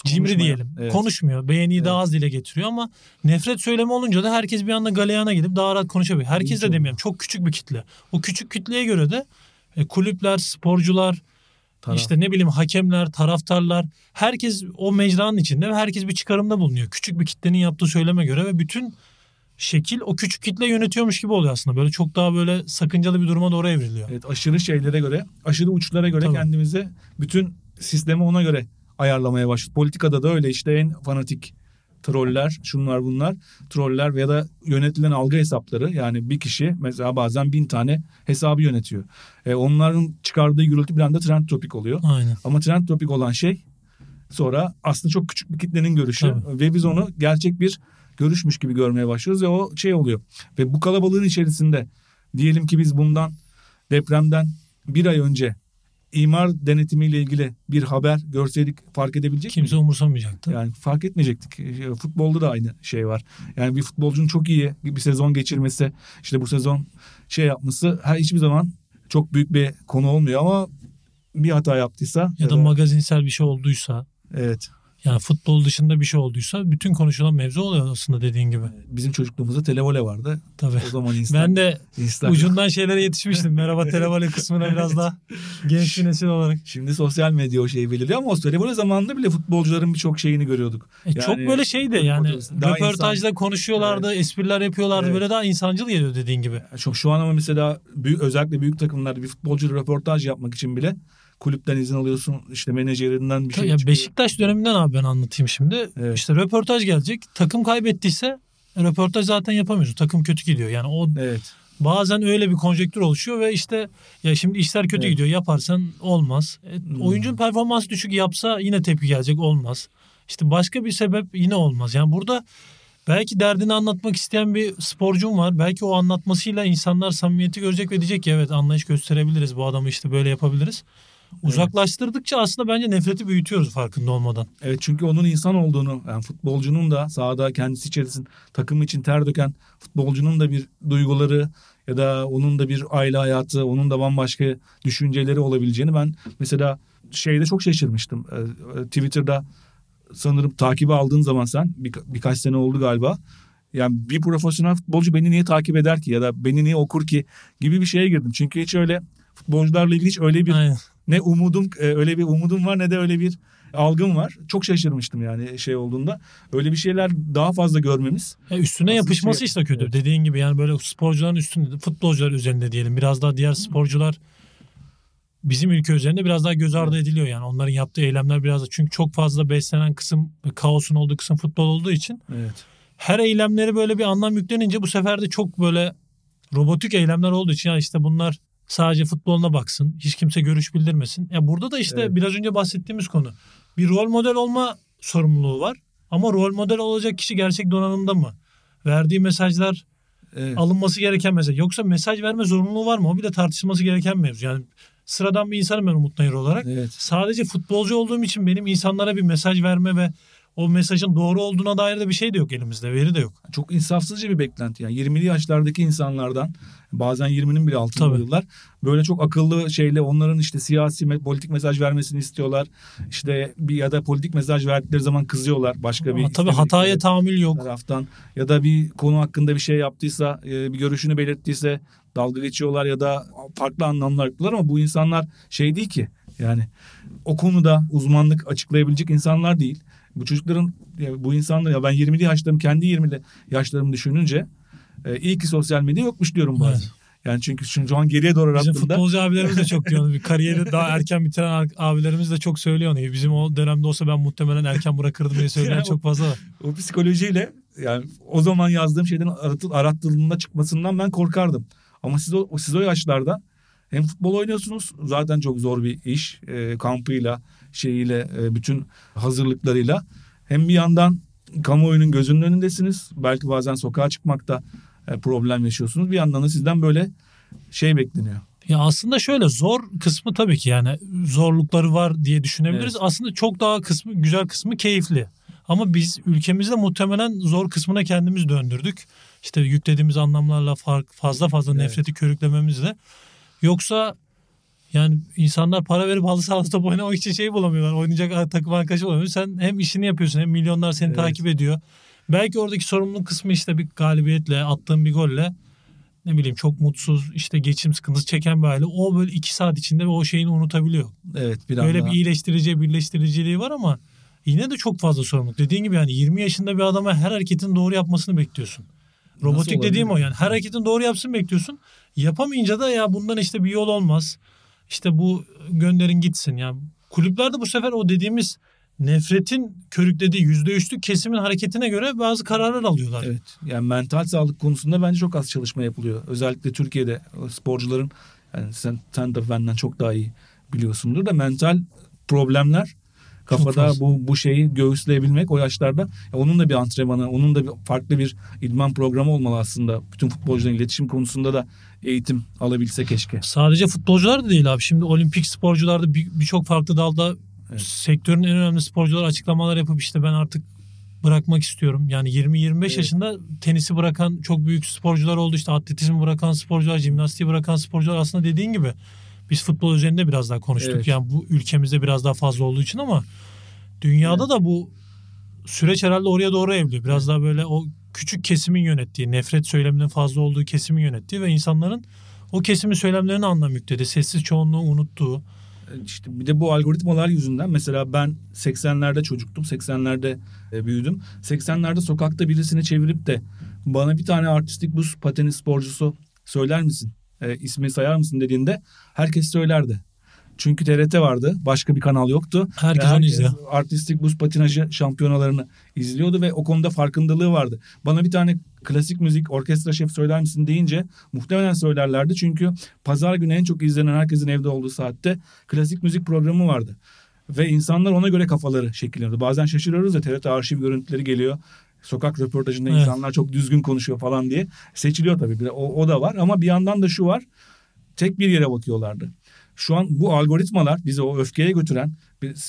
cimri diyelim. Evet. Konuşmuyor. Beğeniyi Evet. daha az dile getiriyor ama nefret söylemi olunca da herkes bir anda galeyana gidip daha rahat konuşabiliyor. Herkes İyi de demiyorum. Çok küçük bir kitle. O küçük kitleye göre de e, kulüpler, sporcular, Taraf. işte ne bileyim hakemler, taraftarlar herkes o mecranın içinde ve herkes bir çıkarımda bulunuyor. Küçük bir kitlenin yaptığı söyleme göre ve bütün şekil o küçük kitle yönetiyormuş gibi oluyor aslında. Böyle çok daha böyle sakıncalı bir duruma doğru evriliyor. Evet aşırı şeylere göre, aşırı uçlara göre Tabii. kendimizi bütün sistemi ona göre ayarlamaya başladık. Politikada da öyle işte en fanatik troller, şunlar bunlar, troller ya da yönetilen algı hesapları yani bir kişi mesela bazen bin tane hesabı yönetiyor. E, onların çıkardığı gürültü bir anda trend topik oluyor. Aynen. Ama trend topik olan şey sonra aslında çok küçük bir kitlenin görüşü Tabii. ve biz onu gerçek bir görüşmüş gibi görmeye başlıyoruz ve o şey oluyor. Ve bu kalabalığın içerisinde diyelim ki biz bundan depremden bir ay önce imar denetimiyle ilgili bir haber görseydik fark edebilecek Kimse miydik? umursamayacaktı. Yani fark etmeyecektik. E, Futbolda da aynı şey var. Yani bir futbolcunun çok iyi bir sezon geçirmesi, işte bu sezon şey yapması her hiçbir zaman çok büyük bir konu olmuyor ama bir hata yaptıysa ya da magazinsel bir şey olduysa evet yani futbol dışında bir şey olduysa bütün konuşulan mevzu oluyor aslında dediğin gibi. bizim çocukluğumuzda televole vardı. Tabii. O zaman Instagram, Ben de Instagram. ucundan şeylere yetişmiştim. Merhaba televole kısmına biraz daha genç bir nesil olarak. Şimdi sosyal medya o şeyi belirliyor ama o televole zamanında bile futbolcuların birçok şeyini görüyorduk. E çok Yani- böyle şeydi yani röportajda konuşuyorlardı, espriler yapıyorlardı. Evet. Böyle daha insancıl geliyor dediğin gibi. Çok şu an ama mesela büyük, özellikle büyük takımlarda bir futbolcu röportaj yapmak için bile kulüpten izin alıyorsun. işte menajerinden bir şey ya çıkıyor. Beşiktaş döneminden abi ben anlatayım şimdi. Evet. İşte röportaj gelecek. Takım kaybettiyse röportaj zaten yapamıyorsun. Takım kötü gidiyor. Yani o Evet. bazen öyle bir konjektür oluşuyor ve işte ya şimdi işler kötü Evet. gidiyor. Yaparsan olmaz. E, Hmm. Oyuncunun performansı düşük yapsa yine tepki gelecek olmaz. İşte başka bir sebep yine olmaz. Yani burada belki derdini anlatmak isteyen bir sporcum var. Belki o anlatmasıyla insanlar samimiyeti görecek ve diyecek ki evet anlayış gösterebiliriz. Bu adamı işte böyle yapabiliriz. Uzaklaştırdıkça aslında bence nefreti büyütüyoruz farkında olmadan. Evet çünkü onun insan olduğunu yani futbolcunun da sahada kendisi içerisinde takım için ter döken futbolcunun da bir duyguları ya da onun da bir aile hayatı, onun da bambaşka düşünceleri olabileceğini ben mesela şeyde çok şaşırmıştım. Ee, e, Twitter'da sanırım takibi aldığın zaman sen bir, birkaç sene oldu galiba. Yani bir profesyonel futbolcu beni niye takip eder ki ya da beni niye okur ki gibi bir şeye girdim. Çünkü hiç öyle futbolcularla ilgili hiç öyle bir Aynen. Ne umudum e, öyle bir umudum var ne de öyle bir algım var. Çok şaşırmıştım yani şey olduğunda. Öyle bir şeyler daha fazla görmemiz. Ya üstüne Aslında yapışması şey- işte kötü. Evet. Dediğin gibi yani böyle sporcuların üstünde, futbolcular üzerinde diyelim. Biraz daha diğer sporcular bizim ülke üzerinde biraz daha göz ardı ediliyor yani. Onların yaptığı eylemler biraz da çünkü çok fazla beslenen kısım kaosun olduğu kısım futbol olduğu için Evet. her eylemleri böyle bir anlam yüklenince bu sefer de çok böyle robotik eylemler olduğu için ya işte bunlar sadece futboluna baksın. Hiç kimse görüş bildirmesin. Ya burada da işte Evet. biraz önce bahsettiğimiz konu. Bir rol model olma sorumluluğu var. Ama rol model olacak kişi gerçek donanımda mı? Verdiği mesajlar Evet. alınması gereken mesaj. Yoksa mesaj verme zorunluluğu var mı? O bile tartışılması gereken mevzu. Yani sıradan bir insanım ben Umut Nayır olarak. Evet. Sadece futbolcu olduğum için benim insanlara bir mesaj verme ve o mesajın doğru olduğuna dair de bir şey de yok elimizde. Veri de yok. Çok insafsızca bir beklenti. Yani 20'li yaşlardaki insanlardan bazen 20'nin bile altında Tabii. yıllar böyle çok akıllı şeyle onların işte siyasi politik mesaj vermesini istiyorlar. İşte bir ya da politik mesaj verdikleri zaman kızıyorlar başka bir Ama tabii hataya tahammül yok. taraftan ya da bir konu hakkında bir şey yaptıysa e, bir görüşünü belirttiyse dalga geçiyorlar ya da farklı anlamlar yapıyorlar ama bu insanlar şey değil ki yani o konuda uzmanlık açıklayabilecek insanlar değil. Bu çocukların ya bu insanlar ya ben 20'li yaşlarım kendi 20'li yaşlarımı düşününce e, iyi ki sosyal medya yokmuş diyorum bazen. Evet. Yani çünkü şu şu an geriye doğru Bizim attığımda futbolcu abilerimiz de çok diyor. kariyeri daha erken bitiren abilerimiz de çok söylüyor. onu. Bizim o dönemde olsa ben muhtemelen erken bırakırdım diye söyleyen Ya çok fazla var. o psikolojiyle yani o zaman yazdığım şeyden arattığında çıkmasından ben korkardım. Ama siz o, siz o yaşlarda hem futbol oynuyorsunuz zaten çok zor bir iş e, kampıyla şeyiyle e, bütün hazırlıklarıyla hem bir yandan kamuoyunun gözünün önündesiniz belki bazen sokağa çıkmakta e, problem yaşıyorsunuz bir yandan da sizden böyle şey bekleniyor. Ya aslında şöyle zor kısmı tabii ki yani zorlukları var diye düşünebiliriz. Evet. Aslında çok daha kısmı güzel kısmı keyifli. Ama biz ülkemizde muhtemelen zor kısmına kendimiz döndürdük. İşte yüklediğimiz anlamlarla fark, fazla fazla Evet. nefreti körüklememizle. Yoksa yani insanlar para verip halı sahada top oynamak için şey bulamıyorlar. Oynayacak takım arkadaşı bulamıyor. Sen hem işini yapıyorsun hem milyonlar seni Evet. takip ediyor. Belki oradaki sorumluluk kısmı işte bir galibiyetle attığın bir golle ne bileyim çok mutsuz işte geçim sıkıntısı çeken bir aile o böyle iki saat içinde o şeyini unutabiliyor. Evet bir Böyle anda bir iyileştirici birleştiriciliği var ama yine de çok fazla sorumluluk. Dediğin gibi yani 20 yaşında bir adama her hareketin doğru yapmasını bekliyorsun. Robotik dediğim o yani her hareketin doğru yapsın bekliyorsun. Yapamayınca da ya bundan işte bir yol olmaz. İşte bu gönderin gitsin. Yani kulüplerde bu sefer o dediğimiz nefretin körüklediği %3'lük kesimin hareketine göre bazı kararlar alıyorlar. Evet. Yani mental sağlık konusunda bence çok az çalışma yapılıyor. Özellikle Türkiye'de sporcuların yani sen, sen de benden çok daha iyi biliyorsundur da mental problemler kafada bu bu şeyi göğüsleyebilmek o yaşlarda ya onun da bir antrenmanı, onun da bir farklı bir idman programı olmalı aslında. Bütün futbolcuların iletişim konusunda da eğitim alabilse keşke. Sadece futbolcular da değil abi. Şimdi olimpik sporcularda birçok bir farklı dalda evet. sektörün en önemli sporcular açıklamalar yapıp işte ben artık bırakmak istiyorum. Yani 20-25 evet. yaşında tenisi bırakan çok büyük sporcular oldu. İşte atletizmi bırakan sporcular, jimnastiği bırakan sporcular aslında dediğin gibi biz futbol üzerinde biraz daha konuştuk. Evet. Yani bu ülkemizde biraz daha fazla olduğu için ama dünyada evet. da bu süreç herhalde oraya doğru evriliyor. Biraz daha böyle o küçük kesimin yönettiği, nefret söyleminin fazla olduğu kesimin yönettiği ve insanların o kesimin söylemlerini anlam yükledi. Sessiz çoğunluğu unuttuğu. İşte bir de bu algoritmalar yüzünden mesela ben 80'lerde çocuktum. 80'lerde e, büyüdüm. 80'lerde sokakta birisini çevirip de bana bir tane artistik buz pateni sporcusu söyler misin? E, ismi sayar mısın dediğinde herkes söylerdi. Çünkü TRT vardı. Başka bir kanal yoktu. Herkes, herkes onu izliyor. Artistik buz patinajı şampiyonalarını izliyordu ve o konuda farkındalığı vardı. Bana bir tane klasik müzik orkestra şef söyler misin deyince muhtemelen söylerlerdi. Çünkü pazar günü en çok izlenen herkesin evde olduğu saatte klasik müzik programı vardı. Ve insanlar ona göre kafaları şekilleniyordu. Bazen şaşırıyoruz ya TRT arşiv görüntüleri geliyor. Sokak röportajında evet. insanlar çok düzgün konuşuyor falan diye. Seçiliyor tabii. O, o da var ama bir yandan da şu var. Tek bir yere bakıyorlardı. Şu an bu algoritmalar bizi o öfkeye götüren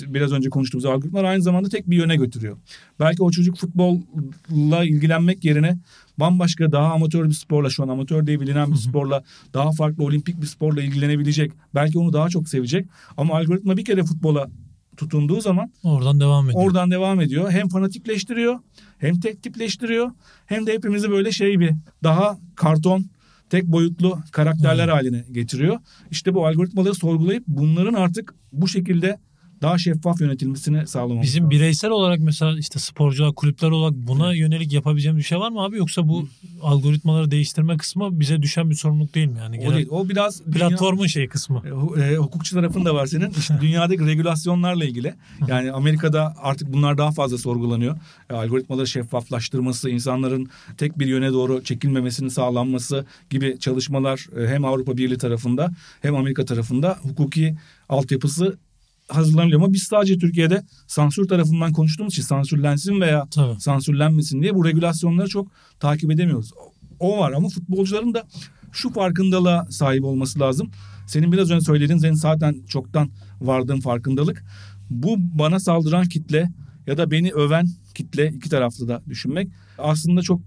biraz önce konuştuğumuz algoritmalar aynı zamanda tek bir yöne götürüyor. Belki o çocuk futbolla ilgilenmek yerine bambaşka daha amatör bir sporla şu an amatör diye bilinen bir sporla daha farklı olimpik bir sporla ilgilenebilecek. Belki onu daha çok sevecek. Ama algoritma bir kere futbola tutunduğu zaman oradan devam ediyor. Oradan devam ediyor. Hem fanatikleştiriyor, hem tek tipleştiriyor, hem de hepimizi böyle şey bir daha karton tek boyutlu karakterler hmm. haline getiriyor. İşte bu algoritmaları sorgulayıp bunların artık bu şekilde daha şeffaf yönetilmesini sağlamamız Bizim lazım. bireysel olarak mesela işte sporcular, kulüpler olarak buna evet. yönelik yapabileceğimiz bir şey var mı abi? Yoksa bu algoritmaları değiştirme kısmı bize düşen bir sorumluluk değil mi? Yani o değil. O biraz platformun dünya, şey kısmı. E, e, hukukçu tarafın da var senin. İşte dünyadaki regülasyonlarla ilgili. Yani Amerika'da artık bunlar daha fazla sorgulanıyor. E, algoritmaları şeffaflaştırması, insanların tek bir yöne doğru çekilmemesinin sağlanması gibi çalışmalar e, hem Avrupa Birliği tarafında hem Amerika tarafında hukuki altyapısı hazırlanıyor ama biz sadece Türkiye'de sansür tarafından konuştuğumuz için sansürlensin veya Tabii. sansürlenmesin diye bu regülasyonları çok takip edemiyoruz. O var ama futbolcuların da şu farkındalığa sahip olması lazım. Senin biraz önce söylediğin senin zaten çoktan vardığın farkındalık. Bu bana saldıran kitle ya da beni öven kitle iki taraflı da düşünmek aslında çok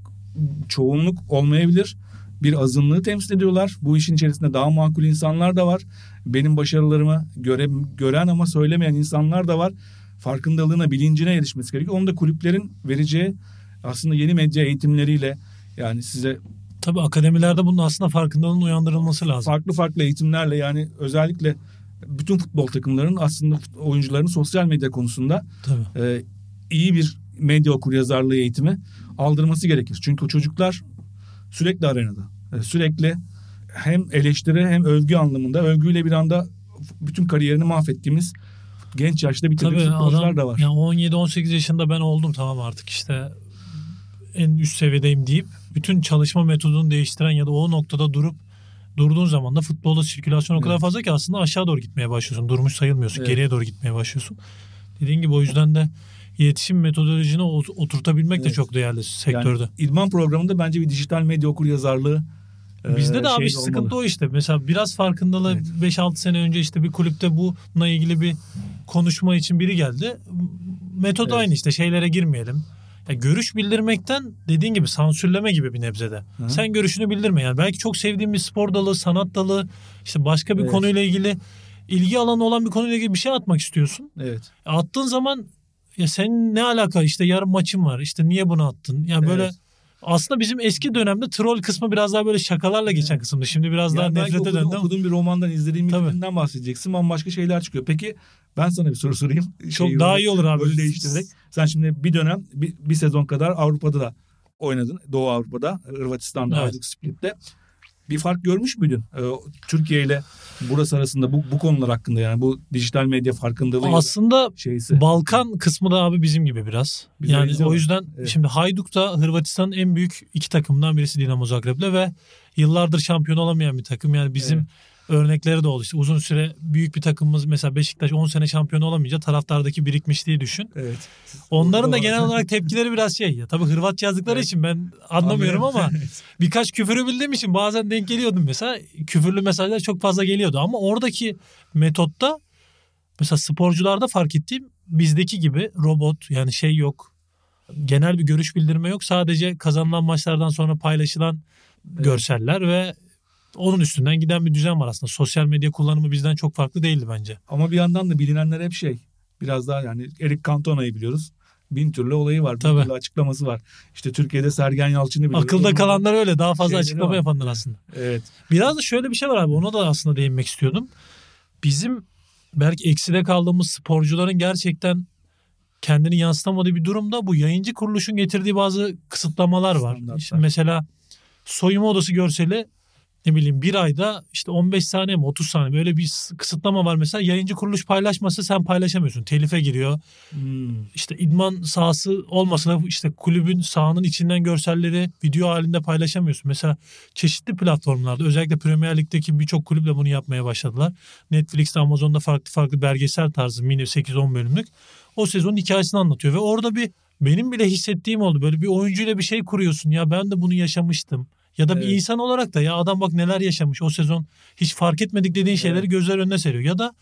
çoğunluk olmayabilir bir azınlığı temsil ediyorlar. Bu işin içerisinde daha makul insanlar da var. Benim başarılarımı göre, gören ama söylemeyen insanlar da var. Farkındalığına, bilincine erişmesi gerekiyor. Onu da kulüplerin vereceği aslında yeni medya eğitimleriyle yani size Tabii akademilerde bunun aslında farkındalığın uyandırılması lazım. Farklı farklı eğitimlerle yani özellikle bütün futbol takımlarının aslında oyuncuların sosyal medya konusunda e, iyi bir medya okur yazarlığı eğitimi aldırması gerekir. Çünkü o çocuklar sürekli arenada. E, sürekli hem eleştiri hem övgü anlamında övgüyle bir anda bütün kariyerini mahvettiğimiz genç yaşta bitirdiğimiz Tabii futbolcular adam, da var. Yani 17-18 yaşında ben oldum tamam artık işte en üst seviyedeyim deyip bütün çalışma metodunu değiştiren ya da o noktada durup durduğun zaman da futbolda sirkülasyon o kadar evet. fazla ki aslında aşağı doğru gitmeye başlıyorsun. Durmuş sayılmıyorsun. Evet. Geriye doğru gitmeye başlıyorsun. Dediğin gibi o yüzden de iletişim metodolojini oturtabilmek evet. de çok değerli sektörde. Yani idman programında bence bir dijital medya okur yazarlığı Bizde de abi sıkıntı olmalı. o işte. Mesela biraz farkındalığı evet. 5-6 sene önce işte bir kulüpte bununla ilgili bir konuşma için biri geldi. Metod evet. aynı işte şeylere girmeyelim. Ya görüş bildirmekten dediğin gibi sansürleme gibi bir nebzede. Hı. Sen görüşünü bildirme yani. Belki çok sevdiğin bir spor dalı, sanat dalı, işte başka bir evet. konuyla ilgili ilgi alanı olan bir konuyla ilgili bir şey atmak istiyorsun. Evet. Attığın zaman ya sen ne alaka işte yarın maçım var işte niye bunu attın? Yani böyle evet. Aslında bizim eski dönemde troll kısmı biraz daha böyle şakalarla geçen kısımdı. Şimdi biraz yani daha nefrete okudum, döndü. Okuduğun bir romandan izlediğin bir filmden bahsedeceksin bambaşka şeyler çıkıyor. Peki ben sana bir soru sorayım. Çok şey, daha iyi olur abi. Böyle değiştirerek. Sen şimdi bir dönem bir, bir sezon kadar Avrupa'da da oynadın. Doğu Avrupa'da, Hırvatistan'da, evet. Split'te. Bir fark görmüş müydün? Ee, Türkiye ile burası arasında bu, bu konular hakkında yani bu dijital medya farkındalığı Aslında şeysi. Balkan kısmı da abi bizim gibi biraz. Bize yani o yüzden Evet. şimdi Hajduk da Hırvatistan'ın en büyük iki takımından birisi Dinamo Zagreb'le ve yıllardır şampiyon olamayan bir takım. Yani bizim Evet. Örnekleri de oldu. İşte uzun süre büyük bir takımımız mesela Beşiktaş 10 sene şampiyon olamayınca taraftardaki birikmişliği düşün. Evet. Onların da genel olarak tepkileri biraz şey ya. Tabii Hırvatça yazdıkları Evet. için ben anlamıyorum ama Evet. birkaç küfürü bildiğim için bazen denk geliyordum mesela. Küfürlü mesajlar çok fazla geliyordu ama oradaki metotta mesela sporcularda fark ettiğim bizdeki gibi robot yani şey yok. Genel bir görüş bildirme yok. Sadece kazanılan maçlardan sonra paylaşılan görseller ve onun üstünden giden bir düzen var aslında. Sosyal medya kullanımı bizden çok farklı değildi bence. Ama bir yandan da bilinenler hep şey. Biraz daha yani Eric Cantona'yı biliyoruz. Bin türlü olayı var. Bin Tabii. türlü açıklaması var. İşte Türkiye'de Sergen Yalçın'ı biliyoruz. Akılda Onun- kalanlar öyle daha fazla açıklama var. yapanlar aslında. Evet. Biraz da şöyle bir şey var abi ona da aslında değinmek istiyordum. Bizim belki ekside kaldığımız sporcuların gerçekten kendini yansıtamadığı bir durumda bu yayıncı kuruluşun getirdiği bazı kısıtlamalar var. İşte mesela soyunma odası görseli ne bileyim bir ayda işte 15 saniye mi 30 saniye böyle bir kısıtlama var mesela yayıncı kuruluş paylaşmasa sen paylaşamıyorsun. Telife giriyor. Hmm. İşte idman sahası olmasa da işte kulübün sahanın içinden görselleri video halinde paylaşamıyorsun. Mesela çeşitli platformlarda özellikle Premier Lig'deki birçok kulüple bunu yapmaya başladılar. Netflix'te Amazon'da farklı farklı belgesel tarzı mini 8-10 bölümlük o sezonun hikayesini anlatıyor ve orada bir benim bile hissettiğim oldu. Böyle bir oyuncuyla bir şey kuruyorsun ya ben de bunu yaşamıştım. Ya da bir Evet. insan olarak da ya adam bak neler yaşamış o sezon hiç fark etmedik dediğin şeyleri Evet. gözler önüne seriyor. Ya da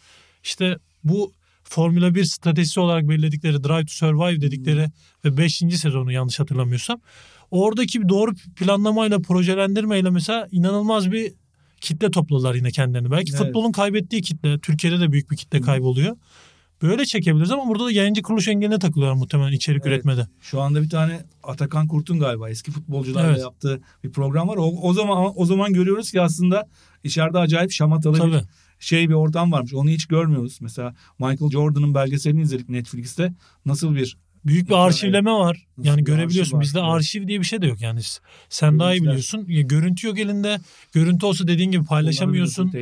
işte bu Formula 1 stratejisi olarak belirledikleri Drive to Survive dedikleri ve 5. sezonu yanlış hatırlamıyorsam oradaki bir doğru planlamayla projelendirmeyle mesela inanılmaz bir kitle topladılar yine kendilerini. Belki Evet. futbolun kaybettiği kitle Türkiye'de de büyük bir kitle kayboluyor. Böyle çekebiliriz ama burada da yayıncı kuruluş engeline takılıyorlar muhtemelen içerik Evet. üretmede. Şu anda bir tane Atakan Kurt'un galiba eski futbolcularla Evet. yaptığı bir program var. O, o zaman o zaman görüyoruz ki aslında içeride acayip şamatalı Tabii. bir şey bir ortam varmış. Onu hiç görmüyoruz. Mesela Michael Jordan'ın belgeselini izledik Netflix'te. Nasıl bir Büyük bir arşivleme var. Nasıl Yani görebiliyorsun. arşiv var? Bizde Evet. arşiv diye bir şey de yok yani. Sen daha iyi Görüntüler. biliyorsun. Görüntü yok elinde. Görüntü olsa dediğin gibi paylaşamıyorsun.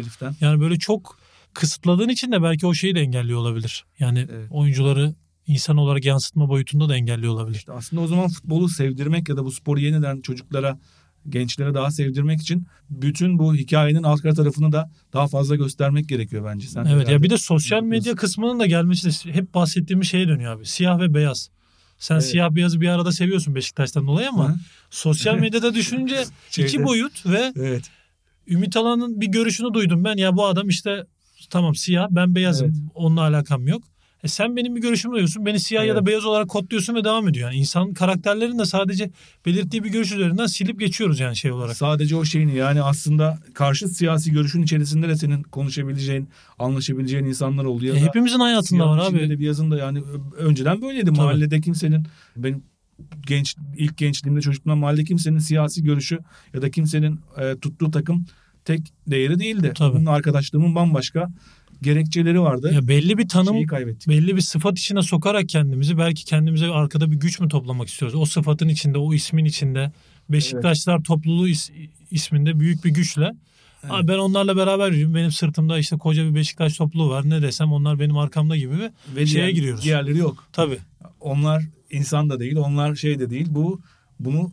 Yani böyle çok kısıtladığın için de belki o şeyi de engelliyor olabilir. Yani Evet. oyuncuları insan olarak yansıtma boyutunda da engelliyor olabilir. İşte aslında o zaman futbolu sevdirmek ya da bu sporu yeniden çocuklara, gençlere daha sevdirmek için bütün bu hikayenin arka tarafını da daha fazla göstermek gerekiyor bence. Sen Evet ya bir de sosyal medya kısmının da gelmesi de hep bahsettiğimiz şeye dönüyor abi. Siyah ve beyaz. Sen Evet. siyah beyazı bir arada seviyorsun Beşiktaş'tan dolayı ama Hı. sosyal medyada düşünce iki boyut ve Evet. Ümit Alan'ın bir görüşünü duydum ben. Ya bu adam işte tamam siyah ben beyazım. Evet. Onunla alakam yok. E sen benim bir görüşümü duyuyorsun. Beni siyah ya da Evet. beyaz olarak kodluyorsun ve devam ediyor. Yani insan karakterlerini de sadece belirttiği bir görüş üzerinden silip geçiyoruz yani şey olarak. Sadece o şeyini yani aslında karşı siyasi görüşün içerisinde de senin konuşabileceğin, anlaşabileceğin insanlar oluyor. E, hepimizin hayatında var abi. de beyazın da yani önceden böyleydi. Mahallede kimsenin benim genç ilk gençliğimde çocukluğumda mahallede kimsenin siyasi görüşü ya da kimsenin e, tuttuğu takım tek değeri değildi. Tabii. Bunun arkadaşlığımın bambaşka gerekçeleri vardı. Ya belli bir tanım belli bir sıfat içine sokarak kendimizi belki kendimize arkada bir güç mü toplamak istiyoruz? O sıfatın içinde, o ismin içinde Beşiktaşlar topluluğu is- isminde büyük bir güçle Evet. Abi ben onlarla beraber yürüyorum. Benim sırtımda işte koca bir Beşiktaş topluluğu var. Ne desem onlar benim arkamda gibi bir Ve şeye diğer- giriyoruz. Diğerleri yok. Tabii. Onlar insan da değil, onlar şey de değil. Bu bunu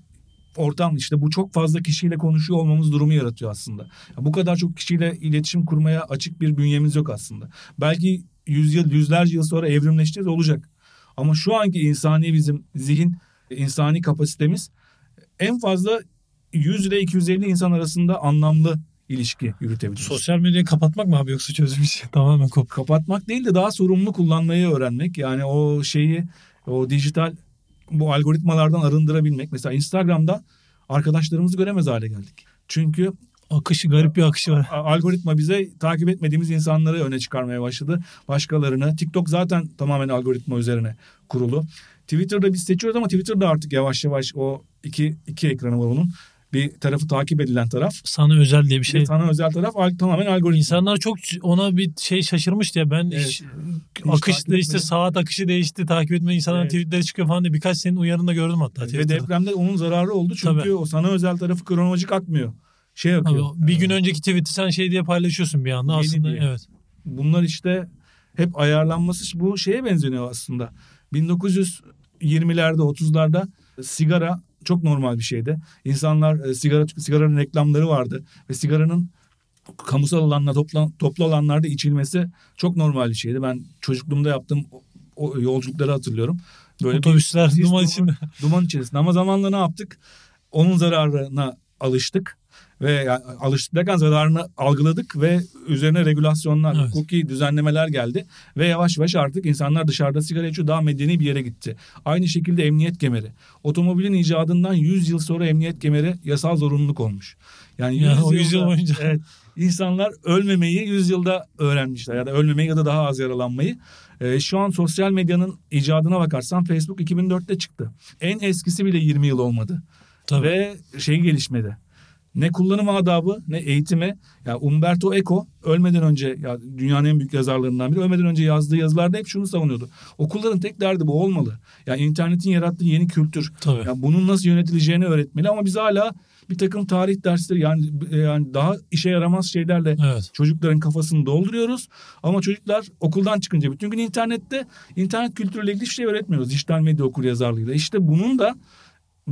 ortam işte bu çok fazla kişiyle konuşuyor olmamız durumu yaratıyor aslında. Ya bu kadar çok kişiyle iletişim kurmaya açık bir bünyemiz yok aslında. Belki yüz yıl, yüzlerce yıl sonra evrimleşeceğiz olacak. Ama şu anki insani bizim zihin, insani kapasitemiz en fazla 100 ile 250 insan arasında anlamlı ilişki yürütebiliriz. Sosyal medyayı kapatmak mı abi yoksa çözüm işi tamamen kop. kapatmak değil de daha sorumlu kullanmayı öğrenmek. Yani o şeyi o dijital bu algoritmalardan arındırabilmek. Mesela Instagram'da arkadaşlarımızı göremez hale geldik. Çünkü Akışı garip bir akışı var. algoritma bize takip etmediğimiz insanları öne çıkarmaya başladı. Başkalarını. TikTok zaten tamamen algoritma üzerine kurulu. Twitter'da biz seçiyoruz ama Twitter'da artık yavaş yavaş o iki, iki ekranı var onun. Bir tarafı takip edilen taraf. Sana özel diye bir şey. sana özel taraf tamamen algoritma. İnsanlar çok ona bir şey şaşırmıştı ya. Ben Evet. iş- akış değişti, etmedim. saat akışı değişti, takip etme insanların Evet. tweetleri çıkıyor falan diye birkaç senin uyarını da gördüm hatta. Ve depremde onun zararı oldu çünkü Tabii. o sana özel tarafı kronolojik akmıyor. şey Abi, yapıyor. bir gün Ee, önceki tweet'i sen şey diye paylaşıyorsun bir anda. Yeni Aslında diye. evet. bunlar işte hep ayarlanması bu şeye benziyor aslında. 1920'lerde 30'larda sigara çok normal bir şeydi. İnsanlar e, sigara sigaranın reklamları vardı ve sigaranın kamusal alanlarda topla, toplu alanlarda içilmesi çok normal bir şeydi. Ben çocukluğumda yaptığım o, yolculukları hatırlıyorum. Böyle bir Otobüsler duman duman- içinde. duman içerisinde ama zamanla ne yaptık? Onun zararına alıştık ve yani alıştık derken zararını algıladık ve üzerine regülasyonlar, Evet. hukuki düzenlemeler geldi ve yavaş yavaş artık insanlar dışarıda sigara içiyor daha medeni bir yere gitti. Aynı şekilde emniyet kemeri. Otomobilin icadından 100 yıl sonra emniyet kemeri yasal zorunluluk olmuş. Yani 100 Yani o 100 yıl boyunca. Evet, insanlar ölmemeyi 100 yılda öğrenmişler ya da ölmemeyi ya da daha az yaralanmayı. Ee, şu an sosyal medyanın icadına bakarsan Facebook 2004'te çıktı. En eskisi bile 20 yıl olmadı. Tabii. Ve şey gelişmedi. Ne kullanım adabı ne eğitimi. Ya Umberto Eco ölmeden önce ya dünyanın en büyük yazarlarından biri ölmeden önce yazdığı yazılarda hep şunu savunuyordu. Okulların tek derdi bu olmalı. Ya internetin yarattığı yeni kültür. Tabii. Ya bunun nasıl yönetileceğini öğretmeli ama biz hala bir takım tarih dersleri yani yani daha işe yaramaz şeylerle Evet. çocukların kafasını dolduruyoruz. Ama çocuklar okuldan çıkınca bütün gün internette internet kültürüyle ilgili hiçbir şey öğretmiyoruz. Dijital medya okur yazarlığıyla. İşte bunun da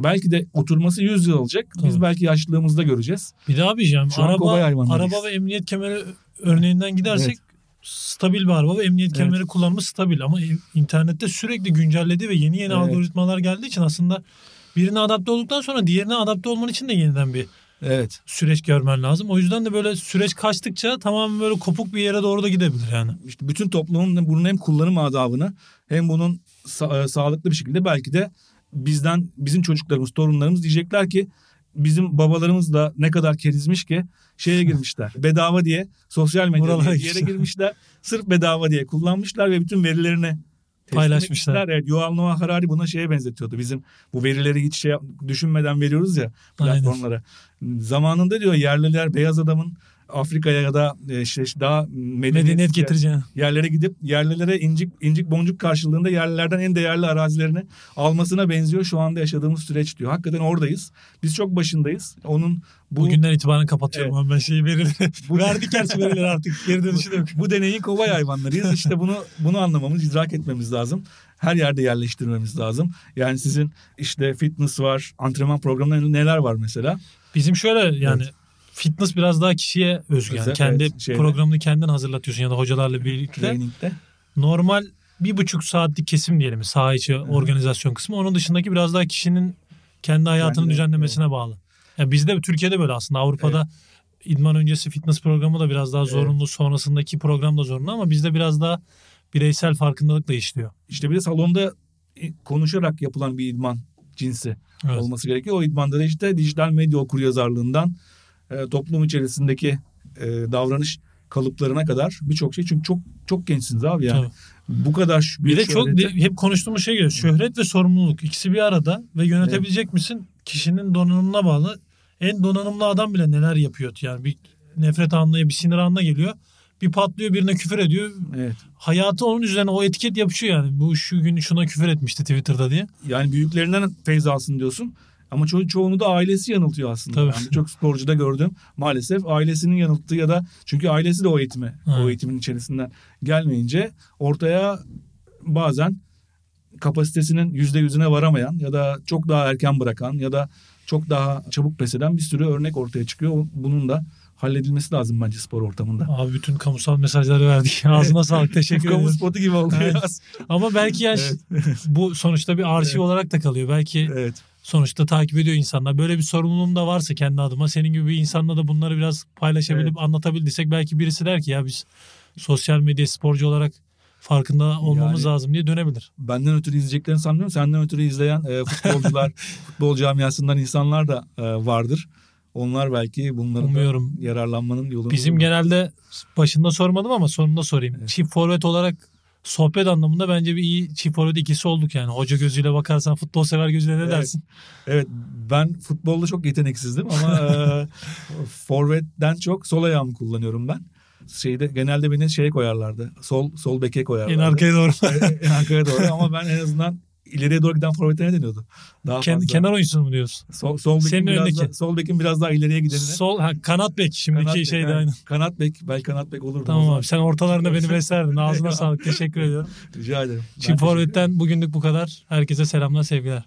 belki de oturması 100 yıl alacak. Biz Tabii. belki yaşlılığımızda göreceğiz. Bir daha abicim Şu araba, araba ve emniyet kemeri örneğinden gidersek Evet. stabil bir araba ve emniyet Evet. kemeri kullanımı stabil ama internette sürekli güncelledi ve yeni yeni Evet. algoritmalar geldiği için aslında birine adapte olduktan sonra diğerine adapte olman için de yeniden bir Evet. süreç görmen lazım. O yüzden de böyle süreç kaçtıkça tamamen böyle kopuk bir yere doğru da gidebilir yani. İşte bütün toplumun bunun hem kullanım adabını hem bunun sa- e, sağlıklı bir şekilde belki de bizden bizim çocuklarımız, torunlarımız diyecekler ki bizim babalarımız da ne kadar kerizmiş ki şeye girmişler. bedava diye sosyal medya Buralara diye bir yere girmişler. Sırf bedava diye kullanmışlar ve bütün verilerini Paylaşmışlar. Evet, Yuval Noah Harari buna şeye benzetiyordu. Bizim bu verileri hiç şey düşünmeden veriyoruz ya Aynen. platformlara. Zamanında diyor yerliler beyaz adamın Afrika'ya ya da işte daha Medeniyet medeniyet yerlere gidip yerlilere incik incik boncuk karşılığında yerlilerden en değerli arazilerini almasına benziyor şu anda yaşadığımız süreç diyor. Hakikaten oradayız. Biz çok başındayız. Onun bu Bugünden itibaren kapatıyorum Evet. ben şeyi verileri. Bu- Verdik gerçi verileri artık. Geri dönüşü yok. bu deneyin kovay hayvanlarıyız. İşte bunu bunu anlamamız, idrak etmemiz lazım. Her yerde yerleştirmemiz lazım. Yani sizin işte fitness var, antrenman programları neler var mesela? Bizim şöyle yani Evet. Fitness biraz daha kişiye özgü. Yani Özel, kendi evet, şeyde. programını kendin hazırlatıyorsun ya da hocalarla birlikte. Training'de. Normal bir buçuk saatlik kesim diyelim saha içi organizasyon kısmı. Onun dışındaki biraz daha kişinin kendi hayatını Kendi- düzenlemesine bağlı. Yani bizde Türkiye'de böyle aslında Avrupa'da idman öncesi fitness programı da biraz daha zorunlu. Sonrasındaki program da zorunlu ama bizde biraz daha bireysel farkındalıkla işliyor. İşte bir de salonda konuşarak yapılan bir idman cinsi. Evet. olması gerekiyor. O idmanda da işte dijital medya okur yazarlığından e, toplum içerisindeki e, davranış kalıplarına kadar birçok şey. Çünkü çok çok gençsiniz abi yani. Tabii. Bu kadar şu- Bir de büyük çok hep konuştuğumuz şey geliyor. Şöhret ve sorumluluk ikisi bir arada ve yönetebilecek misin? Kişinin donanımına bağlı. En donanımlı adam bile neler yapıyor. Yani bir nefret anına, bir sinir anına geliyor. Bir patlıyor, birine küfür ediyor. Evet. Hayatı onun üzerine o etiket yapışıyor yani. Bu şu gün şuna küfür etmişti Twitter'da diye. Yani büyüklerinden feyz alsın diyorsun. Ama ço- çoğunu da ailesi yanıltıyor aslında. Tabii. Yani çok sporcuda gördüm. Maalesef ailesinin yanılttığı ya da çünkü ailesi de o eğitime, o Evet. eğitimin içerisinden gelmeyince ortaya bazen kapasitesinin yüzde yüzüne varamayan ya da çok daha erken bırakan ya da çok daha çabuk pes eden bir sürü örnek ortaya çıkıyor. Bunun da halledilmesi lazım bence spor ortamında. Abi bütün kamusal mesajları verdik. Ağzına sağlık. Teşekkür Kamu ederim. spotu gibi oldu Evet. biraz. Ama belki yani bu sonuçta bir arşiv Evet. olarak da kalıyor. Belki Evet. Sonuçta takip ediyor insanlar. Böyle bir sorumluluğum da varsa kendi adıma senin gibi bir insanla da bunları biraz paylaşabilip anlatabildiysek belki birisi der ki ya biz sosyal medya sporcu olarak farkında olmamız Yani- lazım diye dönebilir. benden ötürü izleyeceklerini sanmıyorum. Senden ötürü izleyen e, futbolcular, futbol camiasından insanlar da e, vardır. Onlar belki bunların Umuyorum. yararlanmanın yolunu Bizim bulur. genelde başında sormadım ama sonunda sorayım. Evet. Çift forvet olarak sohbet anlamında bence bir iyi çift forvet ikisi olduk yani. Hoca gözüyle bakarsan futbol sever gözüyle ne Evet. dersin? Evet ben futbolda çok yeteneksizdim ama e, forvetten çok sol ayağımı kullanıyorum ben. Şeyde genelde beni şeye koyarlardı. Sol sol beke koyarlardı. En arkaya doğru. en arkaya doğru ama ben en azından ileriye doğru giden forvete ne deniyordu? Daha Ken- fazla. kenar oyuncusu mu diyorsun? Sol, sol bekin Senin biraz önündeki. da, sol bekin biraz daha ileriye gidenine. Sol ha, kanat bek şimdiki Kanat şeyde evet. aynı. Kanat bek. Belki kanat bek olurdu. Tamam abi sen ortalarında beni beslerdin. Ağzına sağlık. Teşekkür ediyorum. Rica ederim. Teşekkür Forvet'ten bugünlük bu kadar. Herkese selamlar sevgiler.